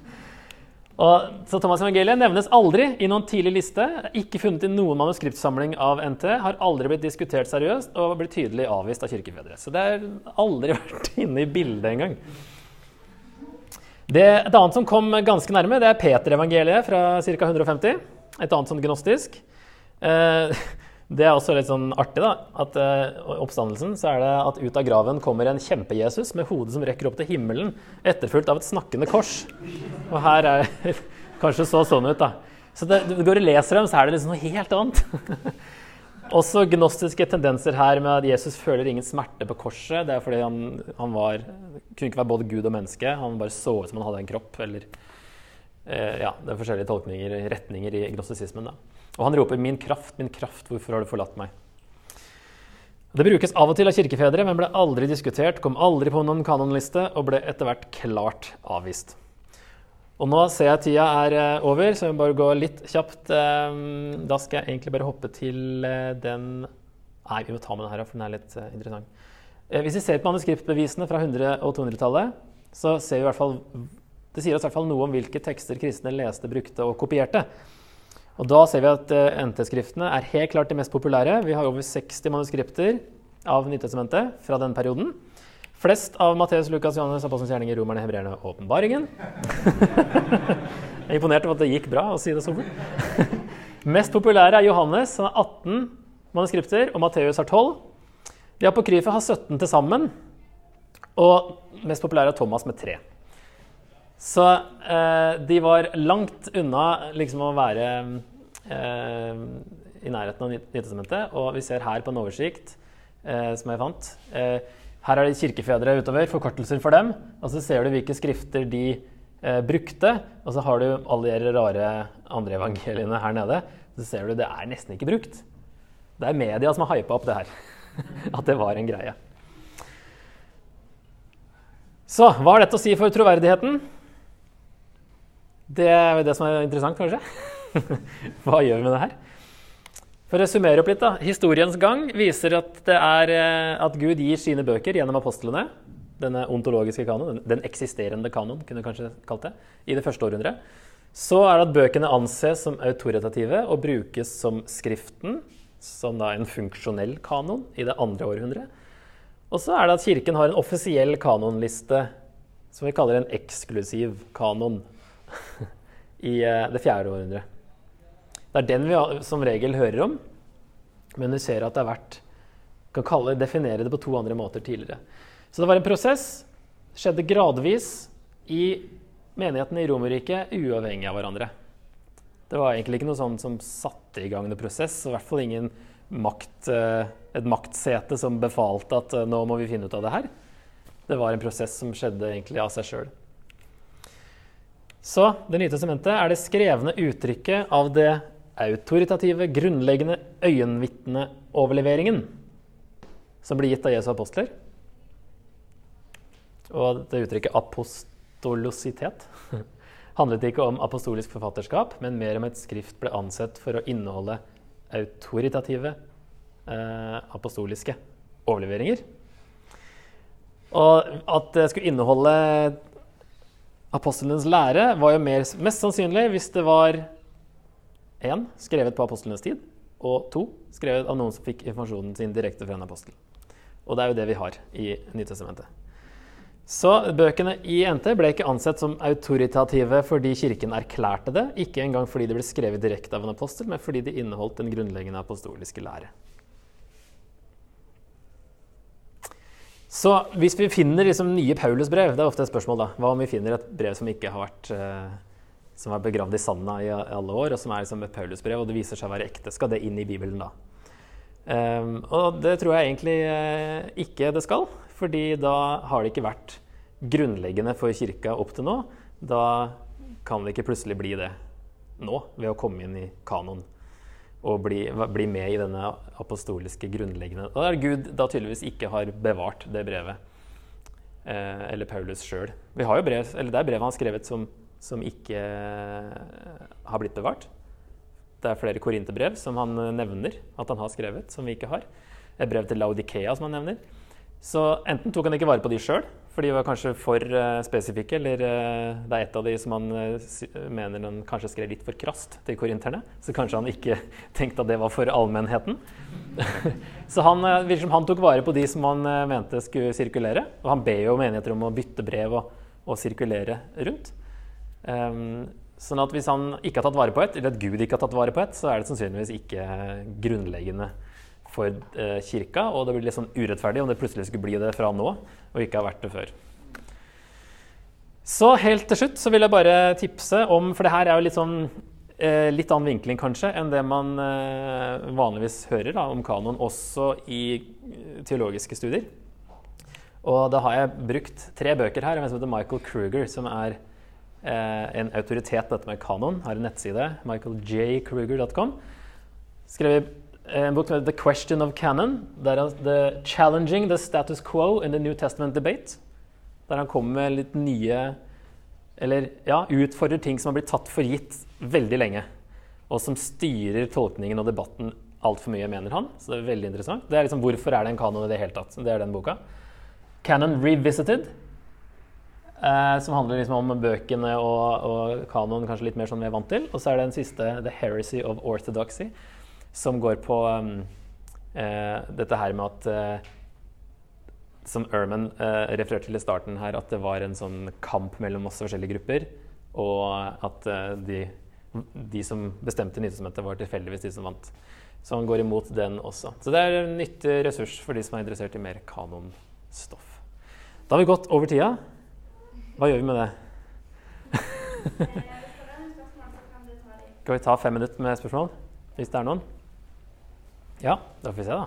[SPEAKER 1] Og, så Thomas' evangeliet nevnes aldri i noen tidlig liste. Ikke funnet i noen manuskriptsamling av NT. Har aldri blitt diskutert seriøst og blitt tydelig avvist av kirkefedre. Så det har aldri vært inne i bildet engang. Det, et annet som kom ganske nærme, det er Peter-evangeliet fra ca. 150. Et annet sånn gnostisk. Eh, det er også litt sånn artig, da. At eh, oppstandelsen så er det at ut av graven kommer en kjempe-Jesus med hodet som rekker opp til himmelen, etterfulgt av et snakkende kors. Og her er kanskje så sånn ut, da. Så det, du går og leser dem, så er det liksom noe helt annet. Også gnostiske tendenser her med at Jesus føler ingen smerte på korset. Det er fordi han, han var, kunne ikke være både Gud og menneske. Han bare så ut som han hadde en kropp. Eller, eh, ja, det er forskjellige tolkninger, retninger i gnostisismen. Og han roper 'Min kraft, min kraft, hvorfor har du forlatt meg?' Det brukes av og til av kirkefedre, men ble aldri diskutert, kom aldri på noen kanonliste og ble etter hvert klart avvist. Og nå ser jeg tida er eh, over, så vi må bare gå litt kjapt. eh, Da skal jeg egentlig bare hoppe til eh, den Nei, vi må ta med den her, for den er litt interessant. Hvis vi ser på manuskriptbevisene fra 100- og 200-tallet, så ser vi i hvert fall Det sier oss i hvert fall noe om hvilke tekster kristne leste, brukte og kopierte. Og da ser vi at NT-skriftene er helt klart de mest populære. Vi har over 60 manuskripter av Nytestamentet fra den perioden. Flest av Matteus, Lukas, Johannes, Apostelens gjerninger, Romerne, Hebreerne Åpenbaringen. Jeg er imponert over at det gikk bra å si det så fort. Mest populære er Johannes, som har 18 manuskripter, og Matteus har 12. De apokryfe har 17 til sammen, og mest populære er Thomas med 3. Så eh, de var langt unna liksom å være eh, i nærheten av Nytestamentet. Og vi ser her på en oversikt eh, som jeg fant. Eh, her er det kirkefedre utover, forkortelser for dem. Og så ser du hvilke skrifter de eh, brukte. Og så har du alle de rare andre evangeliene her nede. Så ser du det er nesten ikke brukt. Det er media som har hypa opp det her. At det var en greie. Så hva har dette å si for troverdigheten? Det er jo det som er interessant, kanskje. Hva gjør vi med det her? For å summere opp litt, da. Historiens gang viser at, er, eh, at Gud gir sine bøker gjennom apostlene. Denne ontologiske kanon, den- eksisterende kanon, kunne vi kanskje kalt det, i det første århundret. Så er det at bøkene anses som autoritative og brukes som Skriften, som da en funksjonell kanon, i det andre århundret. Og så er det at Kirken har en offisiell kanonliste som vi kaller en eksklusiv kanon i eh, det fjerde århundret. Det er den vi som regel hører om, men du ser at det har vært kan kalle, definere det på to andre måter tidligere. Så det var en prosess. Skjedde gradvis i menighetene i Romerriket, uavhengig av hverandre. Det var egentlig ikke noe sånt som satte i gang noen prosess, i hvert fall ingen makt, eh, et maktsete som befalte at eh, nå må vi finne ut av det her. Det var en prosess som skjedde egentlig av seg sjøl. Så Det nye testamentet er det skrevne uttrykket av det autoritative, grunnleggende øyenvitneoverleveringen som blir gitt av Jesu apostler. Og det uttrykket apostolositet handlet ikke om apostolisk forfatterskap, men mer om et skrift ble ansett for å inneholde autoritative eh, apostoliske overleveringer. Og at det skulle inneholde apostlenes lære, var jo mer, mest sannsynlig hvis det var én skrevet på apostlenes tid, og to skrevet av noen som fikk informasjonen sin direkte fra en apostel. Og det er jo det vi har i Nytestamentet. Så bøkene i NT ble ikke ansett som autoritative fordi Kirken erklærte det, ikke engang fordi de ble skrevet direkte av en apostel, men fordi de inneholdt den grunnleggende apostoliske lære. Så hvis vi finner liksom nye Paulusbrev, det er ofte et spørsmål da, hva om vi finner et brev som ikke har vært eh, som er begravd i sanda i alle år, og som er liksom et Paulusbrev, og det viser seg å være ekte, skal det inn i Bibelen da? Um, og det tror jeg egentlig eh, ikke det skal, fordi da har det ikke vært grunnleggende for kirka opp til nå. Da kan det ikke plutselig bli det nå, ved å komme inn i kanon og bli, bli med i denne apostoliske grunnleggende Da er Gud da tydeligvis ikke har bevart det brevet. Eh, eller Paulus sjøl. Det er brevet han har skrevet som, som ikke har blitt bevart. Det er flere korinterbrev som han nevner at han har skrevet, som vi ikke har. Et brev til Laudikea som han nevner. Så enten tok han ikke vare på de sjøl, for de var kanskje for uh, spesifikke, eller det er et av de som han mener han kanskje skrev litt for krast til korinterne. Så kanskje han ikke tenkte at det var for allmennheten. så han, han tok vare på de som han mente skulle sirkulere. Og han ber jo menigheter om å bytte brev og, og sirkulere rundt. Um, sånn at hvis han ikke har tatt vare på et, eller at Gud ikke har tatt vare på et, så er det sannsynligvis ikke grunnleggende for uh, kirka, og det blir litt sånn urettferdig om det plutselig skulle bli det fra nå, og ikke har vært det før. Så helt til slutt så vil jeg bare tipse om For det her er jo litt sånn eh, litt annen vinkling kanskje enn det man eh, vanligvis hører da, om kanon, også i eh, teologiske studier. Og da har jeg brukt tre bøker her. En som heter Michael Kruger, som er en autoritet på dette med kanon. Har en nettside, michaeljkruger.com. Skrevet en bok som heter 'The Question of Canon'. Der han, the 'Challenging the Status Quo in the New Testament Debate'. Der han kommer med litt nye Eller ja, utfordrer ting som har blitt tatt for gitt veldig lenge. Og som styrer tolkningen og debatten altfor mye, mener han. Så det er veldig interessant. Det er liksom, Hvorfor er det en kanon i det hele tatt? Det er den boka. 'Canon Revisited'. Eh, som handler liksom om bøkene og, og kanoen, kanskje litt mer sånn vi er vant til. Og så er det den siste, 'The Heresy of Orthodoxy', som går på um, eh, dette her med at eh, Som Erman refererte til i starten her, at det var en sånn kamp mellom masse forskjellige grupper. Og at de, de, som bestemte Nytestamentet, var tilfeldigvis de som vant. Så han går imot den også. Så det er en nyttig ressurs for de som er interessert i mer kanonstoff. Da har vi gått over tida. Hva gjør vi med det? Skal vi ta fem minutter med spørsmål? Hvis det er noen? Ja, da får vi se, da.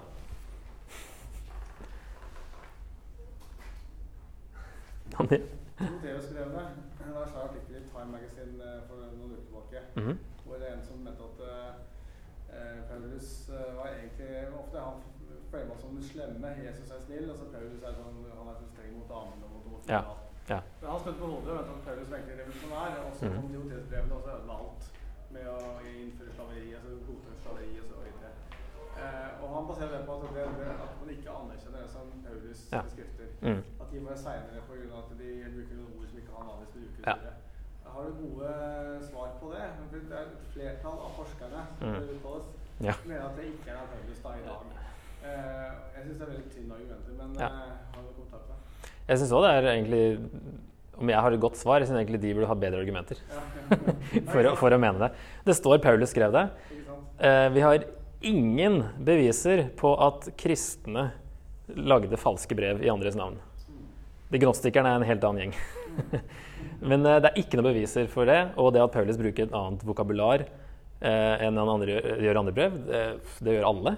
[SPEAKER 2] Anni? Timoteus skrev det. Det var en svær artikkel i Time Magazine eh, for noen uker tilbake. Mm -hmm. Hvor det er en som mente at uh, Paulus uh, var egentlig Ofte han føler man som den slemme. Jesus er snill, og så Paulus er sånn, han er så streng mot damene og mot homofile. Ja. Spente på hodet mente at Paulus var egentlig revolusjonær. Og så kom mm -hmm. Timoteus-brevene og så ødela alt med å innføre slaveri, altså godta slaveri og så videre. Eh, og han baserer det på at, det, det, at man ikke anerkjenner det som Paulus ja. skrifter. Mm. At de var seinere pga. at de bruker noen ord som ikke han vanligvis bruker. Ja. Har du gode svar på det? Det er et flertall av forskerne mm. uttales, ja. mener at det ikke er Paulus da i dag. Eh, jeg syns det er veldig tynne argumenter, men ja. eh, har du kontakt med?
[SPEAKER 1] Jeg syns òg det er egentlig om jeg har et godt svar, jeg syns egentlig de burde ha bedre argumenter for, å, for, å, mene det. Det står Paulus skrev det. Eh, vi har ingen beviser på at kristne lagde falske brev i andres navn. De gnostikerne er en helt annen gjeng. Men eh, det er ikke noen beviser for det. Og det at Paulus bruker et annet vokabular eh, enn han andre gjør andre brev, det, det, gjør alle.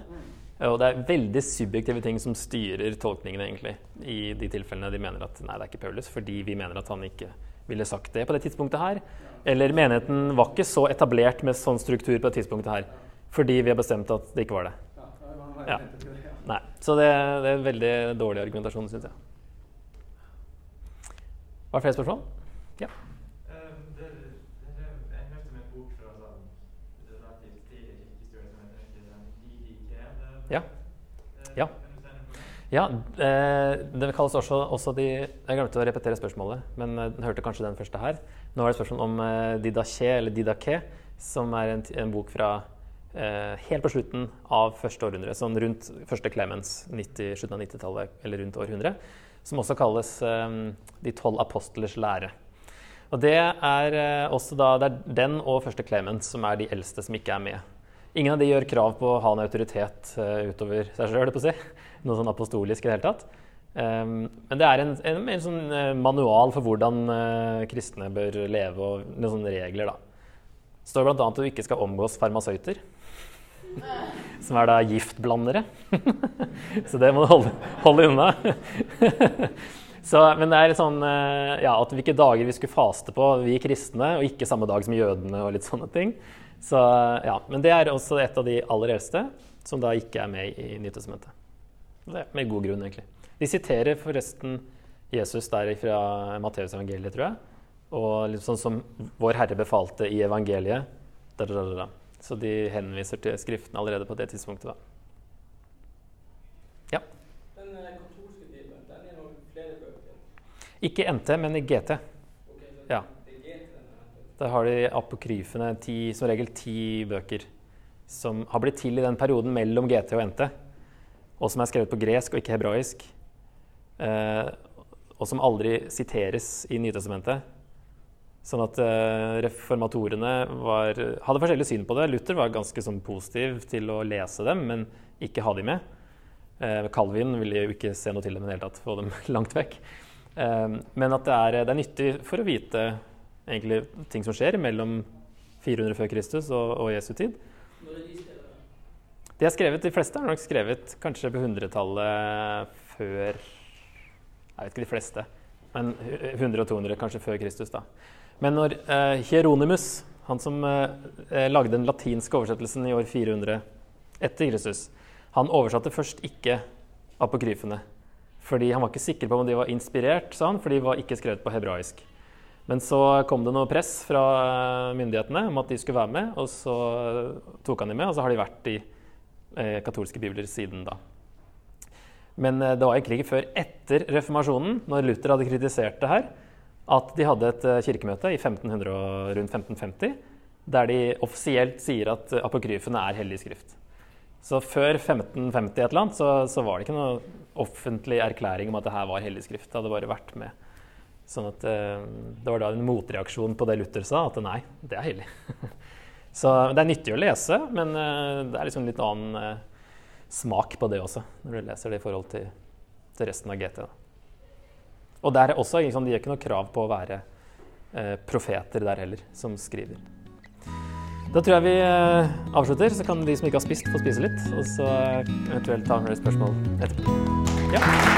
[SPEAKER 1] Og det er veldig subjektive ting som styrer tolkningene, egentlig, i de tilfellene de mener at nei, det er ikke Paulus, fordi vi mener at han ikke ville sagt det på det tidspunktet her. Eller menigheten var ikke så etablert med sånn struktur på det tidspunktet her. Fordi vi har bestemt at det ikke var det. Ja. Nei. Så det, det er en veldig dårlig argumentasjon, syns jeg. Var det flere spørsmål? Ja.
[SPEAKER 4] Eh, det, det, jeg hørte med en bok fra sånn relativt tidlig kirkehistorie som heter ikke den DDK. Det-
[SPEAKER 1] Ja.
[SPEAKER 4] Eh,
[SPEAKER 1] Ja. Ja, eh, det kalles også, også de Jeg glemte å repetere spørsmålet, men den hørte kanskje den første her. Nå er det spørsmål om Didache, Didaché, eller Didaké, som er en, en bok fra eh, helt på slutten av første århundre, sånn rundt første Clemens, 90, slutten av 90-tallet, eller rundt århundre, som også kalles eh, De tolv apostlers lære. Og det er eh, også da, det er den og første Clemens som er de eldste som ikke er med. Ingen av de gjør krav på å ha en autoritet eh, utover seg sjøl, si. Noe sånn apostolisk i det hele tatt. Um, men det er en, en, en sånn eh, manual for hvordan eh, kristne bør leve, og noen sånne regler, da. Det står bl.a. at du ikke skal omgås farmasøyter. Som er da giftblandere. Så det må du holde, holde unna. Så, men det er sånn ja, at hvilke dager vi skulle faste på, vi kristne, og ikke samme dag som jødene og litt sånne ting. Så, ja, men det er også et av de aller eldste som da ikke er med i Nytestamentet. Det er med god grunn, egentlig. De siterer forresten Jesus der fra Matteusevangeliet, tror jeg. Og litt sånn som Vår Herre befalte i evangeliet. Da, da, da. Så de henviser til Skriftene allerede på det tidspunktet. da. Ja.
[SPEAKER 5] Den eh, katolske bibelen, den er noen flere bøker.
[SPEAKER 1] Ikke NT, men i GT.
[SPEAKER 5] Ok, så
[SPEAKER 1] Ja.
[SPEAKER 5] det er GT den er.
[SPEAKER 1] Der har de apokryfene, ti, som regel ti bøker, som har blitt til i den perioden mellom GT og NT, og som er skrevet på gresk og ikke hebraisk, eh, og som aldri siteres i Nytestamentet. Sånn at eh, reformatorene var, hadde forskjellig syn på det. Luther var ganske sånn positiv til å lese dem, men ikke ha dem med. Eh, Calvin ville jo ikke se noe til dem i det hele tatt, få dem langt vekk. Eh, men at det er, det er nyttig for å vite egentlig ting som skjer mellom 400 før Kristus og, og Jesu tid.
[SPEAKER 5] De
[SPEAKER 1] er skrevet, de fleste er nok skrevet kanskje på 100-tallet før Jeg vet ikke de fleste, men 100 og 200 kanskje før Kristus. da. Men når eh, Hieronymus, han som eh, lagde den latinske oversettelsen i år 400 etter Kristus, han oversatte først ikke apokryfene. Fordi han var ikke sikker på om de var inspirert, sa han, for de var ikke skrevet på hebraisk. Men så kom det noe press fra myndighetene om at de skulle være med, og så tok han dem med, og så har de vært i eh, katolske bibler siden da. Men eh, det var egentlig ikke før etter reformasjonen, når Luther hadde kritisert det her, at de hadde et eh, kirkemøte i 1500 og rundt 1550 der de offisielt sier at eh, apokryfene er hellig skrift. Så før 1550 et eller annet, så, så var det ikke noe offentlig erklæring om at det her var hellig skrift. Det hadde bare vært med. Sånn at eh, Det var da en motreaksjon på det Luther sa, at nei, det er hellig. så det er nyttig å lese, men eh, det er liksom litt annen eh, smak på det også, når du leser det i forhold til, til resten av GT. Og der er også, liksom, de gjør ikke noe krav på å være eh, profeter der heller, som skriver. Da tror jeg vi avslutter, så kan de som ikke har spist, få spise litt. Og så eventuelt ta med spørsmål etterpå. Ja.